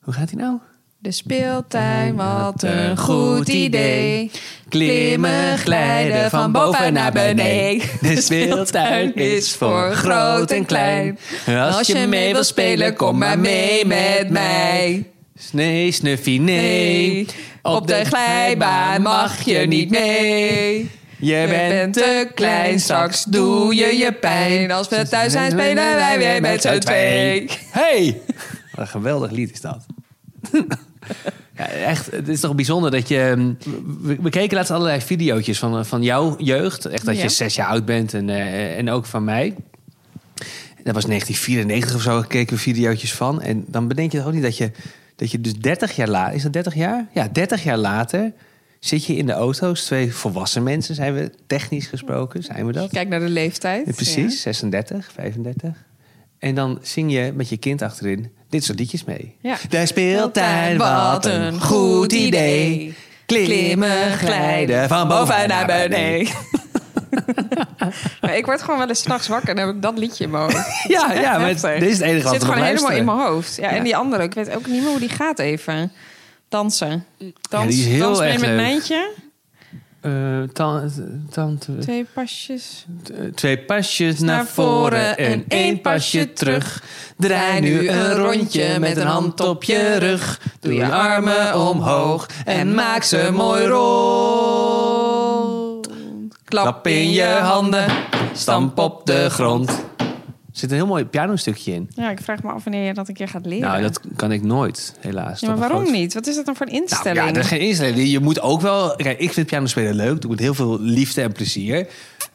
Hoe gaat hij nou? De speeltuin, wat een goed idee. Klimmen, glijden van boven naar beneden. De speeltuin is voor groot en klein. Als je mee wil spelen, kom maar mee met mij. Nee, snuffie, nee. Op de glijbaan mag je niet mee. Je bent te klein, straks doe je je pijn. Als we thuis zijn, spelen wij weer met z'n twee. Hey! Wat een geweldig lied is dat. Ja, echt, het is toch bijzonder dat je... mm, We, we keken laatst allerlei video's van, van jouw jeugd. Echt dat Ja. je zes jaar oud bent en, eh, en ook van mij. Dat was 1994 of zo, keken we video's van. En dan bedenk je toch ook niet dat je, dat je dus 30 jaar later... Is dat 30 jaar? Ja, 30 jaar later zit je in de auto's. Twee volwassen mensen zijn we, technisch gesproken, zijn we dat? Kijk naar de leeftijd. Ja, precies, 36, 35. En dan zing je met je kind achterin dit soort liedjes mee. Ja. De speeltuin, wat een goed idee. Klimmen, glijden van boven naar beneden. Maar ik word gewoon wel eens s'nachts wakker en dan heb ik dat liedje in mijn hoofd. Ja, ja, maar dit is het enige wat zit gewoon helemaal in mijn hoofd. Ja, Ja. En die andere, ik weet ook niet meer hoe die gaat even. Dansen. Dans, die is heel dans mee erg met leuk. Mijntje. Tante, Twee pasjes. eh, twee pasjes naar voren en één pasje terug. Draai nu een rondje met een hand op je rug. Doe je armen omhoog en maak ze mooi rond. Klap in je handen, stamp op de grond. Er zit een heel mooi pianostukje in. Ja, ik vraag me af wanneer je dat een keer gaat leren. Nou, dat kan ik nooit, helaas. ja, maar waarom groot- niet? Wat is dat dan voor een Nou, instelling? ja, er is geen instelling. Je moet ook wel... Kijk, ik vind pianospelen leuk. Doe met heel veel liefde en plezier.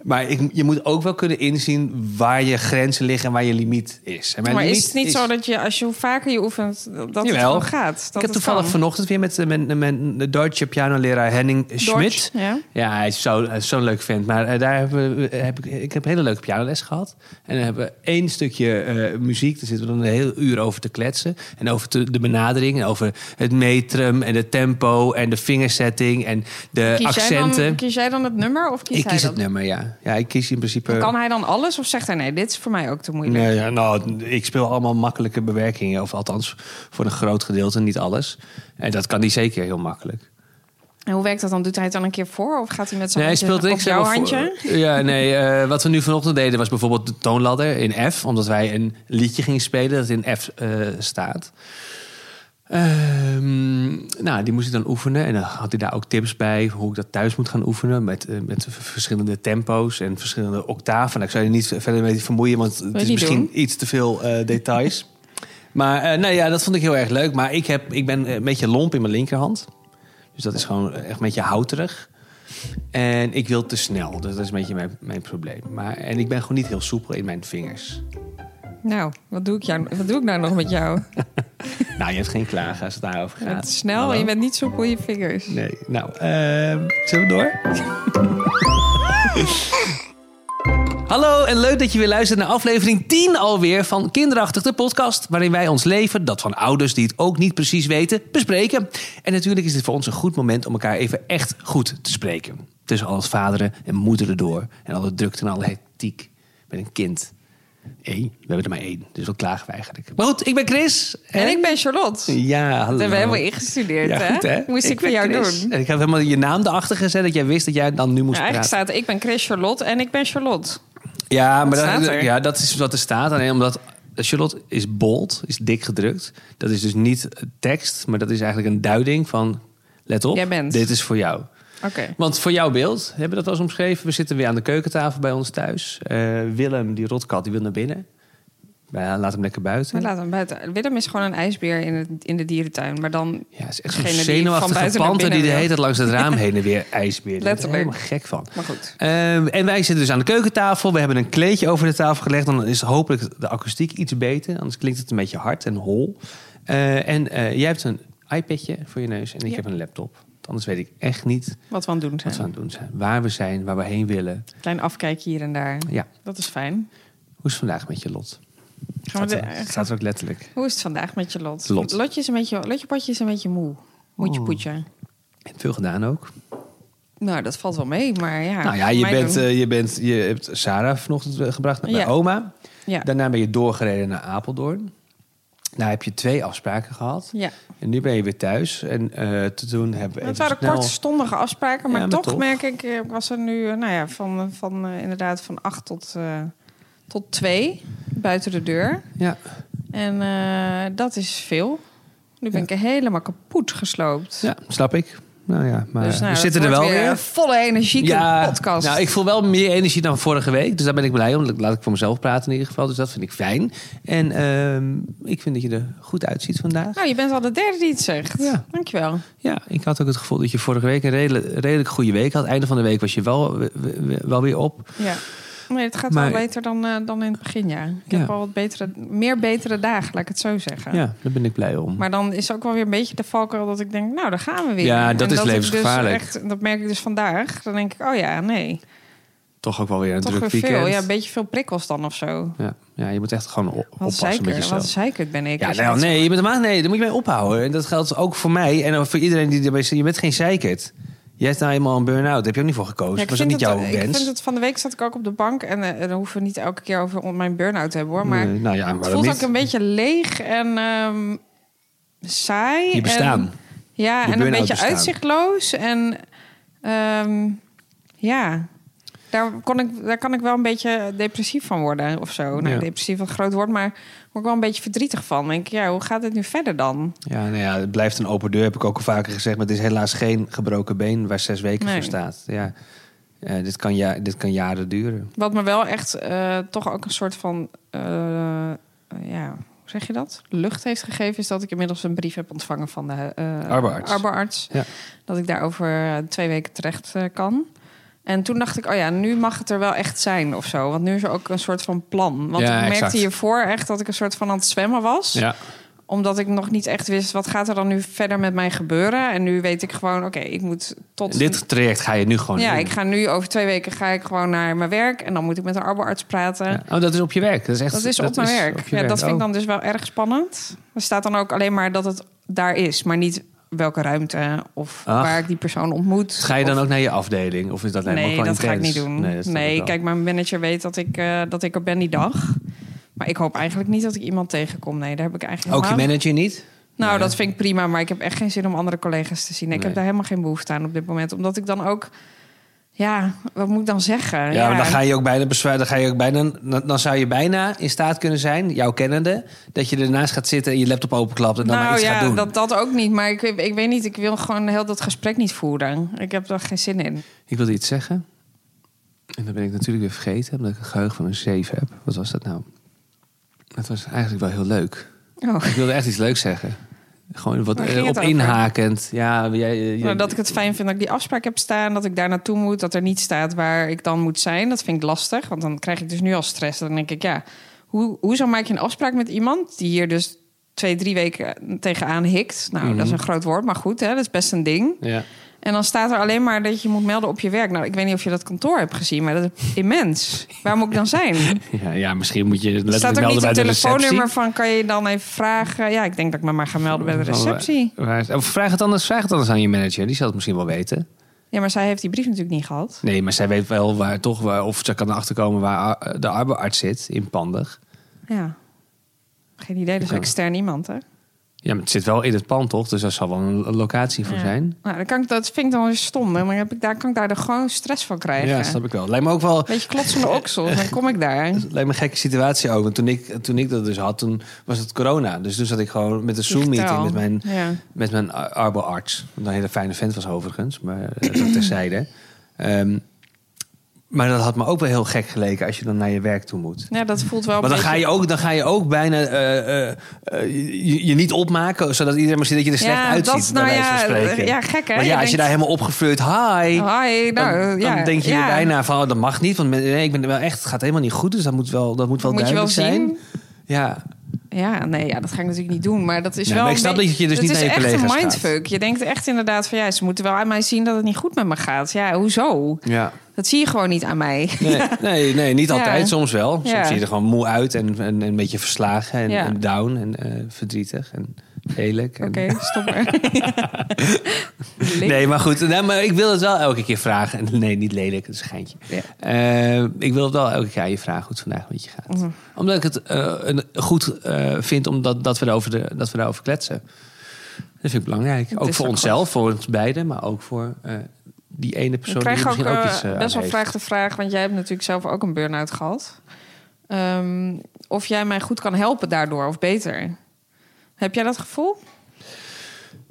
Maar ik, je moet ook wel kunnen inzien waar je grenzen liggen en waar je limiet is. En mijn maar limiet is het niet zo dat je, als je hoe vaker je oefent, dat het Jawel. gewoon gaat? Dat ik heb het toevallig kan? vanochtend weer met, eh, met, met de Duitse pianoleraar Henning Schmidt. Ja. Ja, hij is zo- zo'n leuk vent. Maar eh, daar hebben we, heb ik, ik heb een hele leuke pianoles gehad. En dan hebben we één stukje eh, muziek. Daar zitten we dan een heel uur over te kletsen. En over te- de benadering. En over het metrum en de tempo en de fingersetting en de Kies jij, accenten. dan, kies jij dan het nummer of kies ik hij kies het nummer, ja. Ja, ik kies in principe... Kan hij dan alles of zegt hij nee, dit is voor mij ook te moeilijk? Nee, ja, nou, ik speel allemaal makkelijke bewerkingen. Of althans, voor een groot gedeelte, niet alles. En dat kan hij zeker heel makkelijk. En hoe werkt dat dan? Doet hij het dan een keer voor of gaat hij met zijn Nee, hij handje speelt op jouw handje? voor- Ja, nee. eh, wat we nu vanochtend deden was bijvoorbeeld de toonladder in F. Omdat wij een liedje gingen spelen dat in F eh, staat. Ehm, nou, die moest ik dan oefenen. En dan had hij daar ook tips bij hoe ik dat thuis moet gaan oefenen. Met, eh, met verschillende tempo's en verschillende octaven. Nou, ik zou je niet verder mee vermoeien, want het is misschien doen? iets te veel eh, details. maar nou ja, dat vond ik heel erg leuk. Maar ik, heb, ik ben een beetje lomp in mijn linkerhand. Dus dat is gewoon echt een beetje houterig. En ik wil te snel. Dus dat is een beetje mijn, mijn probleem. Maar, en ik ben gewoon niet heel soepel in mijn vingers. Nou, wat doe, ik jou, wat doe ik nou nog met jou? Nou, je hebt geen klagen als het daarover Je gaat. bent snel Hallo? en je bent niet soepel in je vingers. Nee, nou, ehm zullen we door? Hallo en leuk dat je weer luistert naar aflevering 10 alweer van Kinderachtig, de podcast. Waarin wij ons leven, dat van ouders die het ook niet precies weten, bespreken. En natuurlijk is dit voor ons een goed moment om elkaar even echt goed te spreken. Tussen al het vaderen en moederen door. En alle drukte en alle hectiek met een kind. Eén, we hebben er maar één, dus wat klagen we eigenlijk. Maar goed, ik ben Chris. En ik ben Charlotte. Ja, hallo. Dat hebben we helemaal ingestudeerd, Ja, hè? goed, hè? Moest ik, voor ben jou Chris. doen. En ik heb helemaal je naam erachter gezet dat jij wist dat jij dan nu moest Ja, eigenlijk praten. staat ik ben Chris Charlotte en ik ben Charlotte. Ja, maar dat, ja, dat is wat er staat. Alleen omdat Charlotte is bold, is dik gedrukt. Dat is dus niet tekst, maar dat is eigenlijk een duiding van... Let op, Jij bent. dit is voor jou. Want voor jouw beeld, hebben we dat al eens omschreven? We zitten weer aan de keukentafel bij ons thuis. Eh, Willem, die rotkat, die wil naar binnen. Laten hem lekker buiten. Laat hem buiten. Willem is gewoon een ijsbeer in, het, in de dierentuin. Maar dan Ja, is echt zo'n zenuwachtige panter die de hele tijd langs het raam heen en weer ijsbeer. Daar ben ik Letterlijk. helemaal gek van. Maar goed. Ehm, en wij zitten dus aan de keukentafel. We hebben een kleedje over de tafel gelegd. Dan is hopelijk de akoestiek iets beter. Anders klinkt het een beetje hard en hol. Eh, en eh, jij hebt een iPadje voor je neus en ik Ja. heb een laptop. Anders weet ik echt niet Wat we aan het doen wat we zijn. aan het doen zijn. Waar we zijn, waar we heen willen. Klein afkijkje hier en daar. Ja. Dat is fijn. Hoe is het vandaag met je lot? Gaan we Staat, de, staat er ook letterlijk. hoe is het vandaag met je lot? Lot. Lotje is een beetje, Lotje Potje is een beetje moe. Moetje Oh. poetje. Je hebt veel gedaan ook. Nou, dat valt wel mee, maar ja. nou ja, je, bent, eh, je, bent, je hebt Sarah vanochtend eh, gebracht naar Ja. bij oma. ja. Daarna ben je doorgereden naar Apeldoorn. Nou heb je twee afspraken gehad. Ja. En nu ben je weer thuis. En eh, toen hebben we Het waren snel... kortstondige afspraken, maar, Ja, maar toch, toch. merk ik, eh, was er nu, eh, nou ja, van, van inderdaad van acht tot, eh tot twee buiten de deur. Ja. En dat is veel. Nu ben Ja. ik helemaal kapot gesloopt. ja, snap ik. Nou ja, maar dus nou, we zitten er wel weer. volle energieke podcast. Nou, ik voel wel meer energie dan vorige week. Dus daar ben ik blij om. Laat ik voor mezelf praten in ieder geval. Dus dat vind ik fijn. En ehm, ik vind dat je er goed uitziet vandaag. Nou, je bent al de derde die het zegt. Ja. Dankjewel. Ja, ik had ook het gevoel dat je vorige week een redelijk, redelijk goede week had. Einde van de week was je wel, we- we- wel weer op. Ja. Nee, het gaat Maar- wel beter dan, eh, dan in het begin, ja. Ik Ja. heb al wat betere, meer betere dagen, laat ik het zo zeggen. Ja, daar ben ik blij om. Maar dan is ook wel weer een beetje de valkuil dat ik denk, nou, daar gaan we weer. Ja, dat En is levensgevaarlijk. Dus echt, dat merk ik dus vandaag. Dan denk ik, oh ja, nee. Toch ook wel weer een Toch druk weer weekend. veel. Ja, een beetje veel prikkels dan of zo. ja. ja, je moet echt gewoon o- Wat oppassen met zeiker, jezelf. wat ben ik. Ja, nou, nee, je bent nee, daar moet je mee ophouden. En dat geldt ook voor mij en voor iedereen die erbij zit. Je bent geen zeikert. Jij hebt nou eenmaal een burn-out. Heb je ook niet voor gekozen. Ja, ik dat was niet jouw Ik wens. vind het van de week zat ik ook op de bank. En eh, dan hoeven we niet elke keer over mijn burn-out te hebben hoor. Maar Nee, nou ja, het voelt ook een beetje leeg en ehm, saai. Je bestaan. En, ja, Je en een beetje bestaan. uitzichtloos. En ehm, ja, daar, kon ik, daar kan ik wel een beetje depressief van worden of zo. Nou, Ja. depressief wat groot woord, maar word ik wel een beetje verdrietig van. Dan denk ik, ja, hoe gaat het nu verder dan? Ja, nou ja, het blijft een open deur, heb ik ook al vaker gezegd. Maar het is helaas geen gebroken been waar zes weken Nee. voor staat. Ja, dit, kan ja, dit kan jaren duren. Wat me wel echt eh, toch ook een soort van, eh, ja, hoe zeg je dat? Lucht heeft gegeven, is dat ik inmiddels een brief heb ontvangen van de Arboarts. arboarts. Ja. Dat ik daar over twee weken terecht kan. En toen dacht ik, oh ja, nu mag het er wel echt zijn of zo. Want nu is er ook een soort van plan. Want Ja, ik merkte exact. hiervoor echt dat ik een soort van aan het zwemmen was. Ja. Omdat ik nog niet echt wist, wat gaat er dan nu verder met mij gebeuren? En nu weet ik gewoon, oké, ik moet tot... Dit traject ga je nu gewoon ja, doen. ik ga nu over twee weken ga ik gewoon naar mijn werk. En dan moet ik met een arboarts praten. Ja. Oh, dat is op je werk. Dat is echt. Dat is op mijn werk. op Ja, werk. dat vind ik Oh. dan dus wel erg spannend. Er staat dan ook alleen maar dat het daar is, maar niet welke ruimte of Ach. waar ik die persoon ontmoet. Ga je dan Of- ook naar je afdeling? Of is dat alleen Nee, dat ga ik niet doen. Nee, kijk, mijn manager weet dat ik, eh, dat ik er ben die dag. Maar ik hoop eigenlijk niet dat ik iemand tegenkom. Nee, daar heb ik eigenlijk Ook je helemaal- manager niet? Nou, Nee. dat vind ik prima, maar ik heb echt geen zin om andere collega's te zien. Ik heb daar helemaal geen behoefte aan op dit moment. Omdat ik dan ook... Ja, wat moet ik dan zeggen? Ja, maar dan ga je ook bijna bezwaar. Dan ga je ook bijna. Dan, dan zou je bijna in staat kunnen zijn, jouw kennende, dat je ernaast gaat zitten en je laptop openklapt en dan maar nou iets ja, gaat doen. Dat, dat ook niet. Maar ik, ik weet niet, ik wil gewoon heel dat gesprek niet voeren. Ik heb er geen zin in. Ik wilde iets zeggen. En dan ben ik natuurlijk weer vergeten, omdat ik een geheugen van een 7 heb. Wat was dat nou? Dat was eigenlijk wel heel leuk. Oh. Ik wilde echt iets leuks zeggen. Gewoon wat eh, op inhakend. Ja, jij, jij- Nou, dat ik het fijn vind dat ik die afspraak heb staan. Dat ik daar naartoe moet. Dat er niet staat waar ik dan moet zijn. Dat vind ik lastig. Want dan krijg ik dus nu al stress. Dan denk ik, ja, hoe, hoezo maak je een afspraak met iemand... die hier dus twee, drie weken tegenaan hikt? Nou, Mhm. dat is een groot woord, maar goed, hè, dat is best een ding. Ja. En dan staat er alleen maar dat je moet melden op je werk. Nou, ik weet niet of je dat kantoor hebt gezien, maar dat is immens. Waar moet ik dan zijn? Ja, ja, misschien moet je Er letterlijk staat ook melden niet bij een de telefoonnummer receptie. van... kan je dan even vragen? Ja, ik denk dat ik me maar ga melden bij de Van, receptie. Of vraag het, anders, vraag het anders aan je manager. Die zal het misschien wel weten. Ja, maar zij heeft die brief natuurlijk niet gehad. Nee, maar zij weet wel waar toch waar, of ze kan erachter komen waar ar- de arbeidsarts zit in Pandig. Ja. Geen idee, dus Oké. extern iemand, hè? Ja, maar het zit wel in het pand, toch? Dus daar zal wel een een locatie voor Ja. zijn. Nou, dan kan ik, dat vind ik dan weer stom. Dan heb ik daar, kan ik daar er gewoon stress van krijgen. Ja, snap ik wel. Lijkt me ook wel Beetje klotsende oksels, dan kom ik daar. lijkt me een gekke situatie ook. Want toen ik, toen ik dat dus had, toen was het corona. Dus toen zat ik gewoon met een Zoom-meeting met mijn, Ja. met mijn arbo-arts. Een hele fijne vent was overigens, maar eh, dat terzijde. Ehm maar dat had me ook wel heel gek geleken als je dan naar je werk toe moet. ja, dat voelt wel Maar dan ga, je ook, dan ga je ook bijna eh, eh, eh, je, je niet opmaken, zodat iedereen maar ziet dat je er slecht Ja, uitziet. dat, nou ja, ja, gek hè? Maar ja, als je daar helemaal opgefleurd, hi, Hi, nou, dan, ja, dan denk je ja. bijna van, oh, dat mag niet. Want nee, ik ben er wel echt, het gaat helemaal niet goed. Dus dat moet wel, dat moet wel moet je wel duidelijk zijn. zien. Ja, Ja, nee, ja, dat ga ik natuurlijk niet doen. Maar dat is Nee, wel. ik een snap beetje- dat je dus het niet is naar je echt collega's een gaat. mindfuck. Je denkt echt inderdaad van ja, ze moeten wel aan mij zien dat het niet goed met me gaat. Ja, hoezo? ja. Dat zie je gewoon niet aan mij. Nee, nee, nee, niet Ja. altijd. Soms wel. Soms Ja. zie je er gewoon moe uit en, en, en een beetje verslagen en down en eh, verdrietig en lelijk. En- Oké, stop maar. Nee, maar goed. Nee, maar ik wil het wel elke keer vragen. En Nee, niet lelijk, dat is een geintje. Ja. Eh, ik wil het wel elke keer aan je vragen hoe het vandaag met je gaat. Mhm. Omdat ik het eh, een, goed eh, vind omdat, dat, we daarover de, dat we daarover kletsen. Dat vind ik belangrijk. Het Ook voor onszelf, voor ons beiden. Maar ook voor die ene Ik persoon krijg die ook, misschien ook iets best wel vraag de vraag, want jij hebt natuurlijk zelf ook een burn-out gehad. Ehm, of jij mij goed kan helpen daardoor, of beter. Heb jij dat gevoel?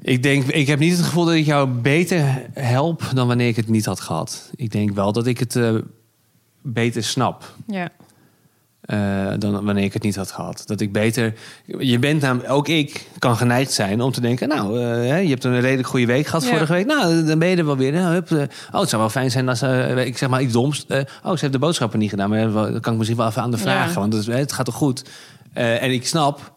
Ik denk, ik heb niet het gevoel dat ik jou beter help dan wanneer ik het niet had gehad. Ik denk wel dat ik het eh, beter snap. Ja. eh, dan wanneer ik het niet had gehad. Dat ik beter. Je bent namelijk, ook ik kan geneigd zijn om te denken. Nou, eh, je hebt een redelijk goede week gehad Ja. vorige week. Nou, dan ben je er wel weer. Nou, hup, oh, het zou wel fijn zijn als ik zeg maar iets doms. oh, ze heeft de boodschappen niet gedaan. Maar dat kan ik misschien wel even aan de vragen. Ja. Want het, het gaat toch goed. En ik snap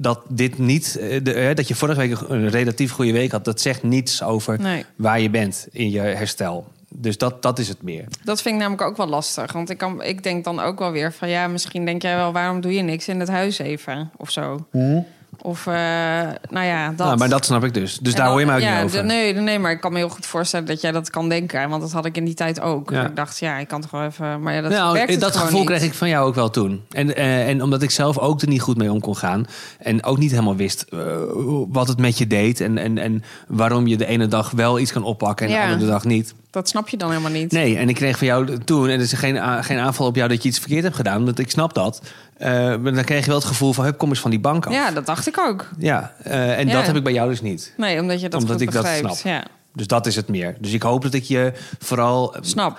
dat dit niet. eh, de, eh, dat je vorige week een relatief goede week had. Dat zegt niets over Nee. waar je bent in je herstel. Dus dat, dat is het meer. Dat vind ik namelijk ook wel lastig. Want ik, kan, ik denk dan ook wel weer van... ja, misschien denk jij wel... waarom doe je niks in het huis even? Of zo. Of, eh, nou ja, dat. Nou, maar dat snap ik dus. Dus En daar dan- hoor je mij ook ja, niet over. Nee, nee, maar ik kan me heel goed voorstellen dat jij dat kan denken. Want dat had ik in die tijd ook. Ja. Ik dacht, ja, ik kan toch wel even... Maar ja, dat nou, werkt dat gevoel niet. kreeg ik van jou ook wel toen. En, eh, en omdat ik zelf ook er niet goed mee om kon gaan. En ook niet helemaal wist eh, wat het met je deed. En, en, en waarom je de ene dag wel iets kan oppakken en de andere dag niet. Dat snap je dan helemaal niet. Nee, en ik kreeg van jou toen, en er is geen, geen aanval op jou dat je iets verkeerd hebt gedaan, want ik snap dat. Eh, maar dan kreeg je wel het gevoel van, hup, kom eens van die bank af. Ja, dat dacht ik ook. Ja, eh, en Ja. dat heb ik bij jou dus niet. Nee, omdat je dat Omdat ik dat snap. Ja, Dus dat is het meer. Dus ik hoop dat ik je vooral eh, snap.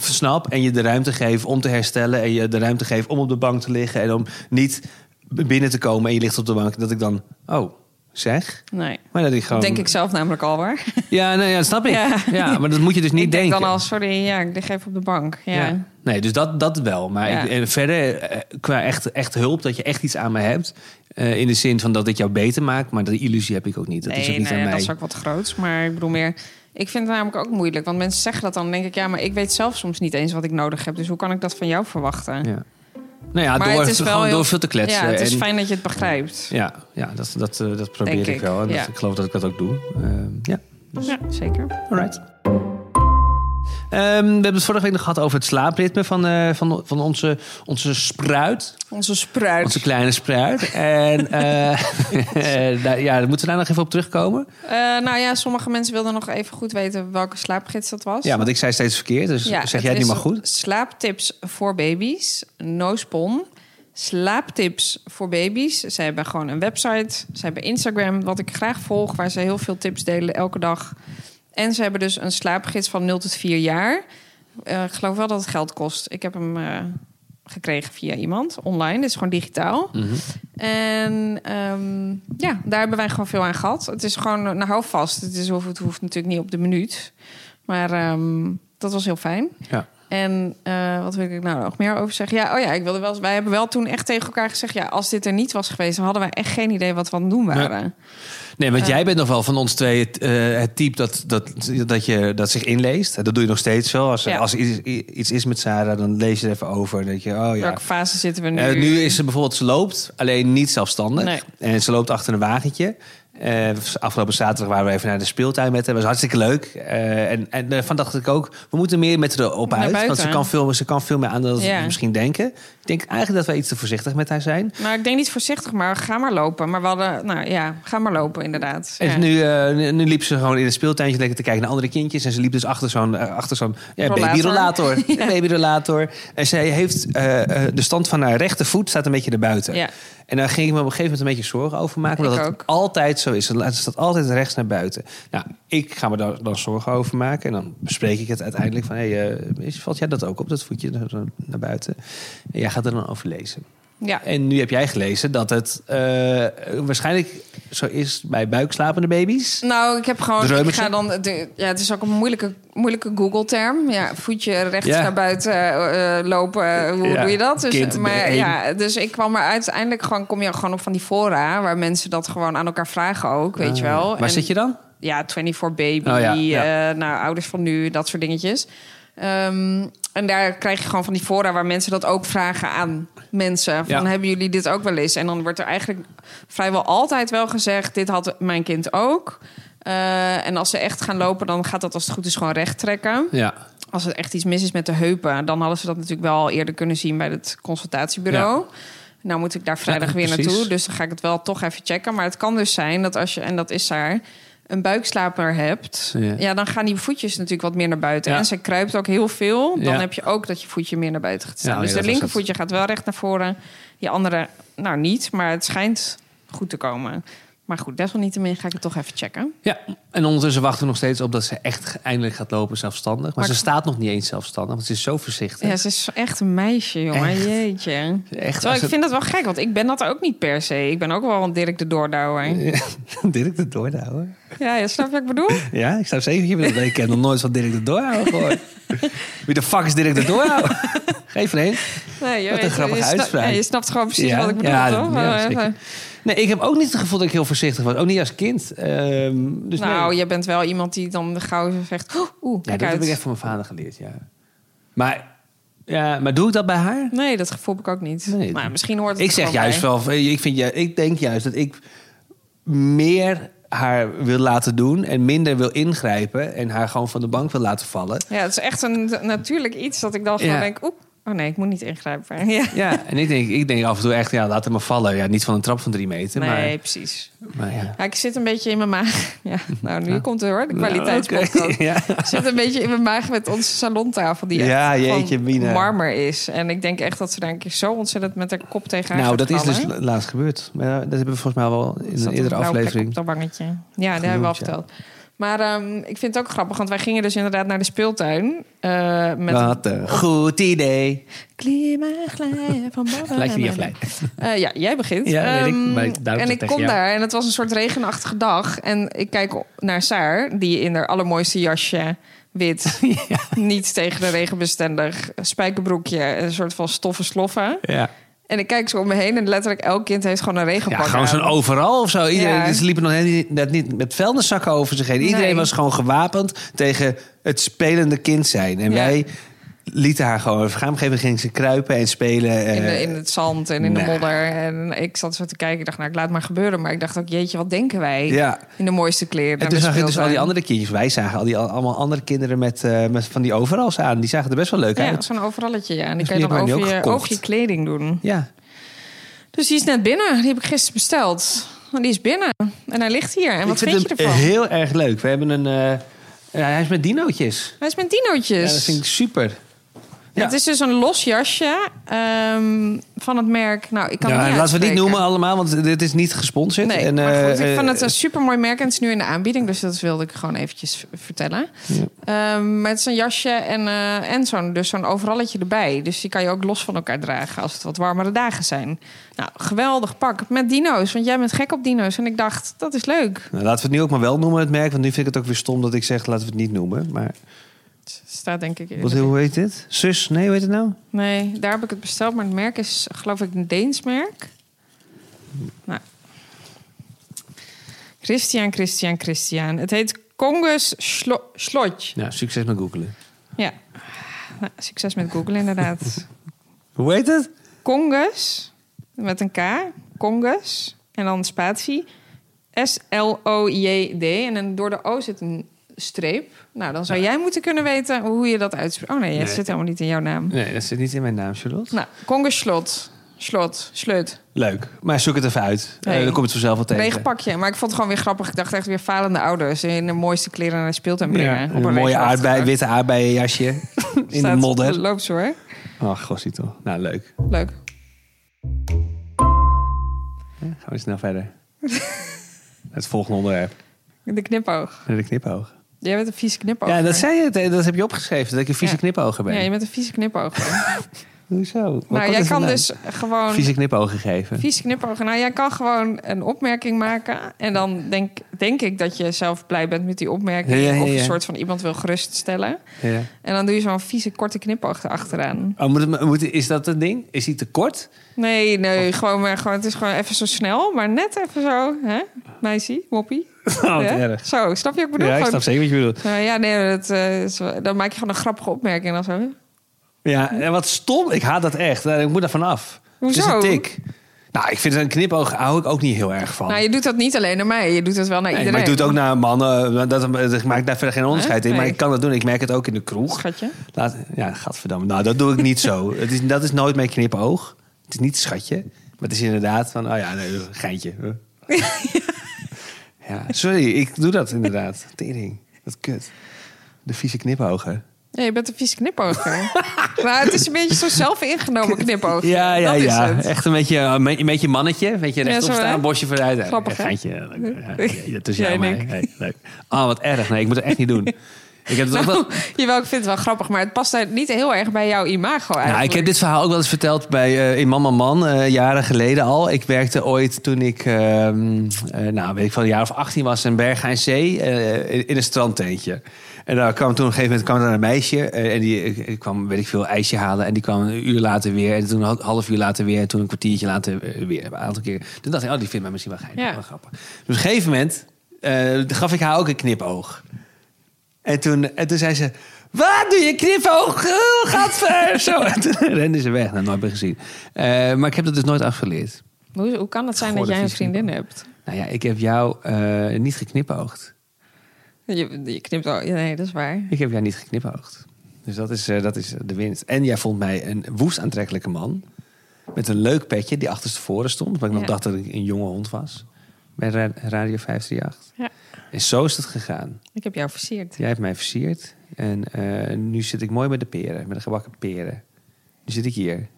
snap en je de ruimte geef om te herstellen en je de ruimte geeft om op de bank te liggen en om niet binnen te komen en je ligt op de bank dat ik dan oh zeg Nee. maar dat ik gewoon Dat denk ik zelf namelijk al hoor. ja nee ja dat snap ik ja. Ja. maar dat moet je dus niet ik denk denken dan al, sorry, ja, ik lig even op de bank. Ja. Ja. Nee, dus dat, dat wel. Maar Ja. ik, en verder, eh, qua echt, echt hulp, dat je echt iets aan me hebt. eh, in de zin van dat ik jou beter maak. Maar die illusie heb ik ook niet. Dat is ook nee, niet nee, aan mij. dat is ook wat groots. Maar ik bedoel meer... Ik vind het namelijk ook moeilijk. Want mensen zeggen dat. Dan denk ik, ja, maar ik weet zelf soms niet eens wat ik nodig heb. Dus hoe kan ik dat van jou verwachten? Ja. Nou ja, Maar door, het is wel gewoon heel- door veel te kletsen. Ja, het is en- fijn dat je het begrijpt. Ja, ja dat, dat, eh, dat probeer ik ik, wel. En dat- ik geloof dat ik dat ook doe. Eh, ja, Ja, zeker. alright. Ehm, we hebben het vorige week nog gehad over het slaapritme van, eh, van, van onze, onze spruit. Onze spruit. Onze kleine spruit. En eh, daar, ja, moeten we daar nog even op terugkomen? Eh, nou ja, sommige mensen wilden nog even goed weten welke slaapgids dat was. Ja, want ik zei steeds verkeerd. Dus zeg jij het nu maar goed? Slaaptips voor baby's. No spon. Slaaptips voor baby's. Ze hebben gewoon een website. Ze hebben Instagram, wat ik graag volg, waar ze heel veel tips delen elke dag. En ze hebben dus een slaapgids van 0 tot 4 jaar. Eh, ik geloof wel dat het geld kost. Ik heb hem eh, gekregen via iemand online. Dit is gewoon digitaal. Mhm. En ehm, ja, daar hebben wij gewoon veel aan gehad. Het is gewoon, nou hou vast. Het, is, het hoeft natuurlijk niet op de minuut. Maar ehm, dat was heel fijn. Ja. En eh, wat wil ik nou nog meer over zeggen? Ja, oh ja, ik wilde wel. Wij hebben wel toen echt tegen elkaar gezegd: ja, als dit er niet was geweest, dan hadden wij echt geen idee wat we aan het doen waren. Nee, want jij bent nog wel van ons twee het, eh, het type dat, dat, dat, je, dat zich inleest. Dat doe je nog steeds wel. Als, Ja. als er iets, iets is met Sarah, dan lees je er even over. Denk je, oh ja. Welke fase zitten we nu? Eh, nu is ze bijvoorbeeld, ze loopt, alleen niet zelfstandig. Nee. En ze loopt achter een wagentje. Eh, afgelopen zaterdag waren we even naar de speeltuin met haar. Dat was hartstikke leuk. Eh, en en daarvan dacht ik ook, we moeten meer met haar op uit. Want ze kan, veel, ze kan veel meer aan dan we Ja. misschien denken. Ik denk eigenlijk dat wij iets te voorzichtig met haar zijn. Nou, ik denk niet voorzichtig, maar ga maar lopen. Maar we hadden, nou ja, ga maar lopen inderdaad. En Ja. nu, eh, nu, nu liep ze gewoon in het speeltuintje lekker te kijken naar andere kindjes. En ze liep dus achter zo'n eh, achter zo'n ja. Een babyrollator. En zij heeft eh, de stand van haar rechtervoet staat een beetje naar buiten. Ja. En daar ging ik me op een gegeven moment een beetje zorgen over maken. Omdat ook. het altijd zo is. Het staat altijd rechts naar buiten. Nou, ik ga me daar dan zorgen over maken. En dan bespreek ik het uiteindelijk van... Hey, valt jij dat ook op, dat voetje naar, naar buiten? En jij gaat er dan over lezen. ja. En nu heb jij gelezen dat het eh, waarschijnlijk zo is bij buikslapende baby's. Nou, ik heb gewoon. Ik ga dan. De, ja, het is ook een moeilijke, moeilijke Google-term. Ja, voetje rechts Ja. naar buiten eh, lopen. Hoe Ja, doe je dat? Dus, kind, maar een. ja, dus ik kwam er uiteindelijk gewoon. Kom je gewoon op van die fora waar mensen dat gewoon aan elkaar vragen ook, weet je wel? Waar En- zit je dan? Ja, 24 baby. Oh ja, eh, nou, ouders van nu, dat soort dingetjes. Ehm, en daar krijg je gewoon van die fora waar mensen dat ook vragen aan mensen. Van, Ja. hebben jullie dit ook wel eens? En dan wordt er eigenlijk vrijwel altijd wel gezegd... dit had mijn kind ook. Eh, en als ze echt gaan lopen, dan gaat dat als het goed is gewoon recht trekken. Ja. Als er echt iets mis is met de heupen... dan hadden ze dat natuurlijk wel eerder kunnen zien bij het consultatiebureau. Nou moet ik daar vrijdag Ja, weer precies. naartoe. Dus dan ga ik het wel toch even checken. Maar het kan dus zijn dat als je, en dat is daar, een buikslaper hebt... Ja. Ja. dan gaan die voetjes natuurlijk wat meer naar buiten. Ja. En ze kruipt ook heel veel. Dan Ja. heb je ook dat je voetje meer naar buiten gaat staan. Dus de linkervoetje gaat wel recht naar voren. Die andere, nou niet. Maar het schijnt goed te komen. Maar goed, desalniettemin ga ik het toch even checken. ja, en ondertussen wachten we nog steeds op dat ze echt eindelijk gaat lopen zelfstandig. Maar, Maar ze ik- staat nog niet eens zelfstandig, want ze is zo voorzichtig. Ja, ze is echt een meisje, jongen. Echt. Jeetje. Echt, Terwijl ik het- vind dat wel gek, want ik ben dat ook niet per se. Ik ben ook wel een Dirk de Doordouwer. Ja, Dirk de Doordouwer. Ja, je snapt wat ik bedoel? Ja, ik zou zeker bedoelen. Ik heb nog nooit van Dirk de Doordouwer gehoord. Wie de fuck is Dirk de Doordouwer? Geef er een. Nee, je Wat een weet- grappige je sna- uitspraak. ja, je snapt gewoon precies wat ik bedoel, ja, toch? Ja, Nee, ik heb ook niet het gevoel dat ik heel voorzichtig was. Ook niet als kind. Ehm, dus nou, nee. je bent wel iemand die dan gauw zegt... "Oh, Oeh, Ja, dat uit. heb ik echt van mijn vader geleerd, ja. Maar, ja, maar doe ik dat bij haar? Nee, dat gevoel heb ik ook niet. Nee. maar misschien hoort het Ik zeg juist bij. wel, ik, vind, ju- ik denk juist dat ik meer haar wil laten doen en minder wil ingrijpen en haar gewoon van de bank wil laten vallen. Ja, het is echt een natuurlijk iets dat ik dan gewoon Ja. denk... Oeh, oh nee, ik moet niet ingrijpen. Ja. Ja, en ik denk, ik denk af en toe echt, ja, laat hem maar vallen. Ja, niet van een trap van drie meter, Nee, maar, precies. maar ja. Ja, ik zit een beetje in mijn maag. Ja, nou, nu Ja. komt het hoor, de Nou, kwaliteitspodcast. Ik zit een beetje in mijn maag met onze salontafel die Ja, echt jeetje, van Mina. marmer is. En ik denk echt dat ze daar een keer zo ontzettend met haar kop tegen haar Nou, dat is dus laatst gebeurd. Maar dat hebben we volgens mij wel in een eerdere aflevering. op dat wangetje. Ja, dat hebben we al verteld. Maar ehm, ik vind het ook grappig, want wij gingen dus inderdaad naar de speeltuin. eh, met Wat een goed idee. Klimaaglij van boven. Lijkt je niet. Eh, ja, jij begint. Ja, weet ik, Ehm, en ik kom jou. daar en het was een soort regenachtige dag. En ik kijk naar Saar, die in haar allermooiste jasje, wit, niet tegen de regen bestendig, spijkerbroekje, en een soort van stoffen sloffen. Ja. En ik kijk zo om me heen en letterlijk elk kind heeft gewoon een Ja, regenpak gewoon zo'n overal of zo. Iedereen, Ja. Ze liepen nog net niet, net niet met vuilniszakken over zich heen. Iedereen Nee. was gewoon gewapend tegen het spelende kind zijn. En Ja. wij lieten haar gewoon even gaan. Op een gegeven moment ging ze kruipen en spelen. In, de, eh, in het zand en in de modder. En ik zat zo te kijken. Ik dacht, nou, ik laat maar gebeuren. Maar ik dacht ook, jeetje, wat denken wij? ja. In de mooiste kleren. En toen zag je dus al die andere kindjes. Wij zagen al die, allemaal andere kinderen met, eh, met van die overals aan. Die zagen er best wel leuk Ja, uit. zo'n overalletje, ja. En die Dus kan je dan over je, over je kleding doen. Ja. Dus die is net binnen. Die heb ik gisteren besteld. En die is binnen. En hij ligt hier. En wat ik vind, vind je ervan? heel erg leuk. We hebben een... eh, ja, hij is met dinootjes. Hij is met dinootjes. Ja, dat vind ik super. Ja. Het is dus een los jasje ehm, van het merk. Nou, ik kan Ja, het niet laten we niet noemen allemaal, want dit is niet gesponsord. Nee, En, maar goed, ik vind eh, het een supermooi merk en het is nu in de aanbieding. Dus dat wilde ik gewoon eventjes vertellen. Ja. Maar het is een jasje en, eh, en zo'n dus zo'n overalletje erbij. Dus die kan je ook los van elkaar dragen als het wat warmere dagen zijn. Nou, geweldig pak met dino's. Want jij bent gek op dino's. En ik dacht, dat is leuk. Nou, laten we het nu ook maar wel noemen, het merk. Want nu vind ik het ook weer stom dat ik zeg, laten we het niet noemen. Maar staat denk ik... wat, hoe heet dit? Sus? Nee, hoe heet het nou? Nee, daar heb ik het besteld. Maar het merk is geloof ik een Deens merk. Nou. Christian, Christian, Christian. Het heet Kongus Schlo- Slotj. Ja, succes met googelen. Ja. Nou, succes met Google inderdaad. Hoe heet het? Kongus, met een K. Kongus. En dan spatie. S-L-O-J-D. En dan door de O zit een streep. Nou, dan zou jij moeten kunnen weten hoe je dat uitspreekt. Oh nee, het Nee. zit helemaal niet in jouw naam. Nee, dat zit niet in mijn naam, Charlotte. Nou, Kongus Slot. Slut. Leuk. Maar zoek het even uit. Nee. Eh, dan komt het vanzelf wel tegen. Regenpakje. Maar ik vond het gewoon weer grappig. Ik dacht echt weer falende ouders. In de mooiste kleren naar de speeltuin brengen. Ja, Op een mooie aardbei, witte aardbeienjasje in de modder. Loopt zo hoor. Oh, gossie toch. Nou, leuk. Leuk. Ja, gaan we snel verder. het volgende onderwerp. De knipoog. De knipoog. Jij bent een vieze knipoog. Ja, dat zei je. Dat heb je opgeschreven. Dat ik een vieze Ja. knipoger ben. Ja, je bent een vieze knipoog. Hoezo? Wat nou, jij kan vandaan? dus gewoon... Vieze knipogen geven. Vieze knipogen. Nou, jij kan gewoon een opmerking maken. En dan denk, denk ik dat je zelf blij bent met die opmerking. Ja, ja, ja, Of een soort van iemand wil geruststellen. Ja. En dan doe je zo'n vieze korte knipoog erachteraan. Oh, moet het, moet, is dat een ding? Is die te kort? Nee, nee, gewoon, maar gewoon, het is gewoon even zo snel. Maar net even zo, hè? Meisje, moppie. Oh, Ja? erg. Zo, snap je wat ik bedoel? Ja, ik snap zeker wat je bedoelt. Nou ja, nee, dat, eh, dan maak je gewoon een grappige opmerking en dan zo. Ja, en wat stom. Ik haat dat echt. Ik moet daar vanaf. Het is een tik. Nou, ik vind een knipoog hou ik ook niet heel erg van. Nou, je doet dat niet alleen naar mij, je doet het wel naar Nee, iedereen. maar ik doe het ook naar mannen. Dat, dat maakt daar verder geen onderscheid in. Maar ik kan dat doen. Ik merk het ook in de kroeg. Schatje. Laat, ja, gadverdamme. Nou, dat doe ik niet zo. Het is, dat is nooit mijn knipoog. Het is niet schatje. Maar het is inderdaad van, oh ja, nee, een geintje. Ja, sorry. Ik doe dat inderdaad. Tering. Wat kut. De vieze knipogen. Ja, je bent een vies knipoger. maar het is een beetje zo'n zelf-ingenomen knipoog. Ja, ja, dat is ja. Echt een beetje een beetje- een beetje mannetje. Weet je, Ja, rechtop zo, staan, hè? bosje vooruit. Ja, Grappig, hè? geintje. Ja, ja, tussen jou en mij. Leuk. Oh, wat erg. Nee, ik moet het echt niet doen. Ik heb het ook wel... Nou, jawel, ik vind het wel grappig, maar het past niet heel erg bij jouw imago eigenlijk. Nou, ik heb dit verhaal ook wel eens verteld bij, eh, in Man Man eh, jaren geleden al. Ik werkte ooit toen ik, ehm, eh, nou weet ik wel, een jaar of 18 was in Berg aan Zee in, in een strandtentje. En daar kwam toen op een gegeven moment kwam er een meisje en die kwam, weet ik veel, ijsje halen. En die kwam een uur later weer en toen een half uur later weer en toen een kwartiertje later weer, een aantal keer. Toen dacht ik, oh, die vindt mij misschien wel geinig, Ja. wel grappig. Dus op een gegeven moment gaf ik haar ook een knipoog. En toen, en toen zei ze... Wat doe je knipoog? Oh, gadver! Zo. En toen rende ze weg. Nou, nooit meer gezien. Eh, maar ik heb dat dus nooit afgeleerd. Hoe, hoe kan het zijn Goh, dat dat jij een vriendin hebt? Nou ja, ik heb jou eh, niet geknipoogd. Je, je knipt al. Nee, dat is waar. Ik heb jou niet geknipoogd. Dus dat is, eh, dat is de winst. En jij vond mij een woest aantrekkelijke man. Met een leuk petje die achterstevoren stond. Maar ik nog dacht dat ik een jonge hond was. Bij Ra- Radio 538. Ja. En zo is het gegaan. Ik heb jou versierd. Jij hebt mij versierd. En eh, nu zit ik mooi met de peren. Met de gebakken peren. Nu zit ik hier.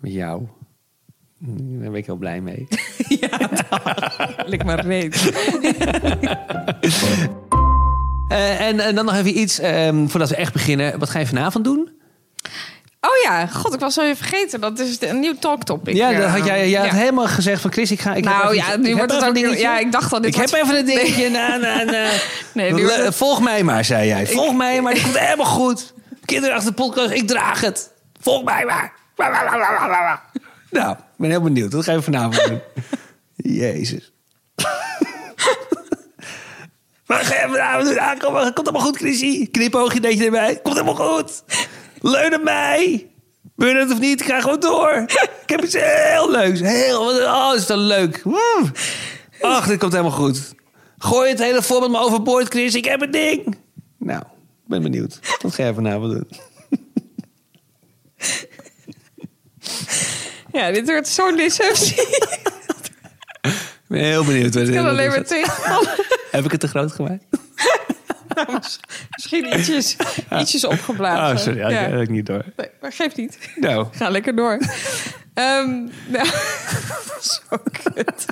Met jou. Mm, Daar ben ik heel blij mee. Lik maar reet. Eh, en, en dan nog even iets, ehm, voordat we echt beginnen. Wat ga je vanavond doen? Oh ja, god, ik was zo even vergeten. Dat is een nieuw talktopic. ja, dat had jij, jij had Ja. helemaal gezegd van Chris, ik ga... Ik Nou ja, nu ik wordt het ook... een dingetje. Ja, ik dacht al, dit Ik heb even een dingetje. Na, na, na. Nee, het- Volg mij maar, zei jij. Volg mij maar, het komt helemaal goed. Kinderen achter de podcast, ik draag het. Volg mij maar. Nou, ik ben heel benieuwd. Wat ga je vanavond doen? Jezus. Wat ga je vanavond doen? Ah, kom, komt allemaal goed, Chrissy. Knipoogje deed erbij. Komt helemaal goed. Leun mij. Wil je het of niet? Ik ga gewoon door. Ik heb iets heel leuks. Heel, oh, is dat leuk. Woe. Ach, dit komt helemaal goed. Gooi het hele voorbeeld maar overboord, Chris. Ik heb een ding. Nou, ik ben benieuwd. Wat ga jij vanavond doen? Ja, dit wordt zo'n deceptie. Ik ben heel benieuwd. Ik kan alleen maar tegenvallen. Heb ik het te groot gemaakt? Misschien ietsjes, ietsjes opgeblazen. Oh, sorry. Ja, Ja. Dat heb ik niet door. Nee, maar geeft niet. Nou, Ga lekker door. Ehm nou, zo kut.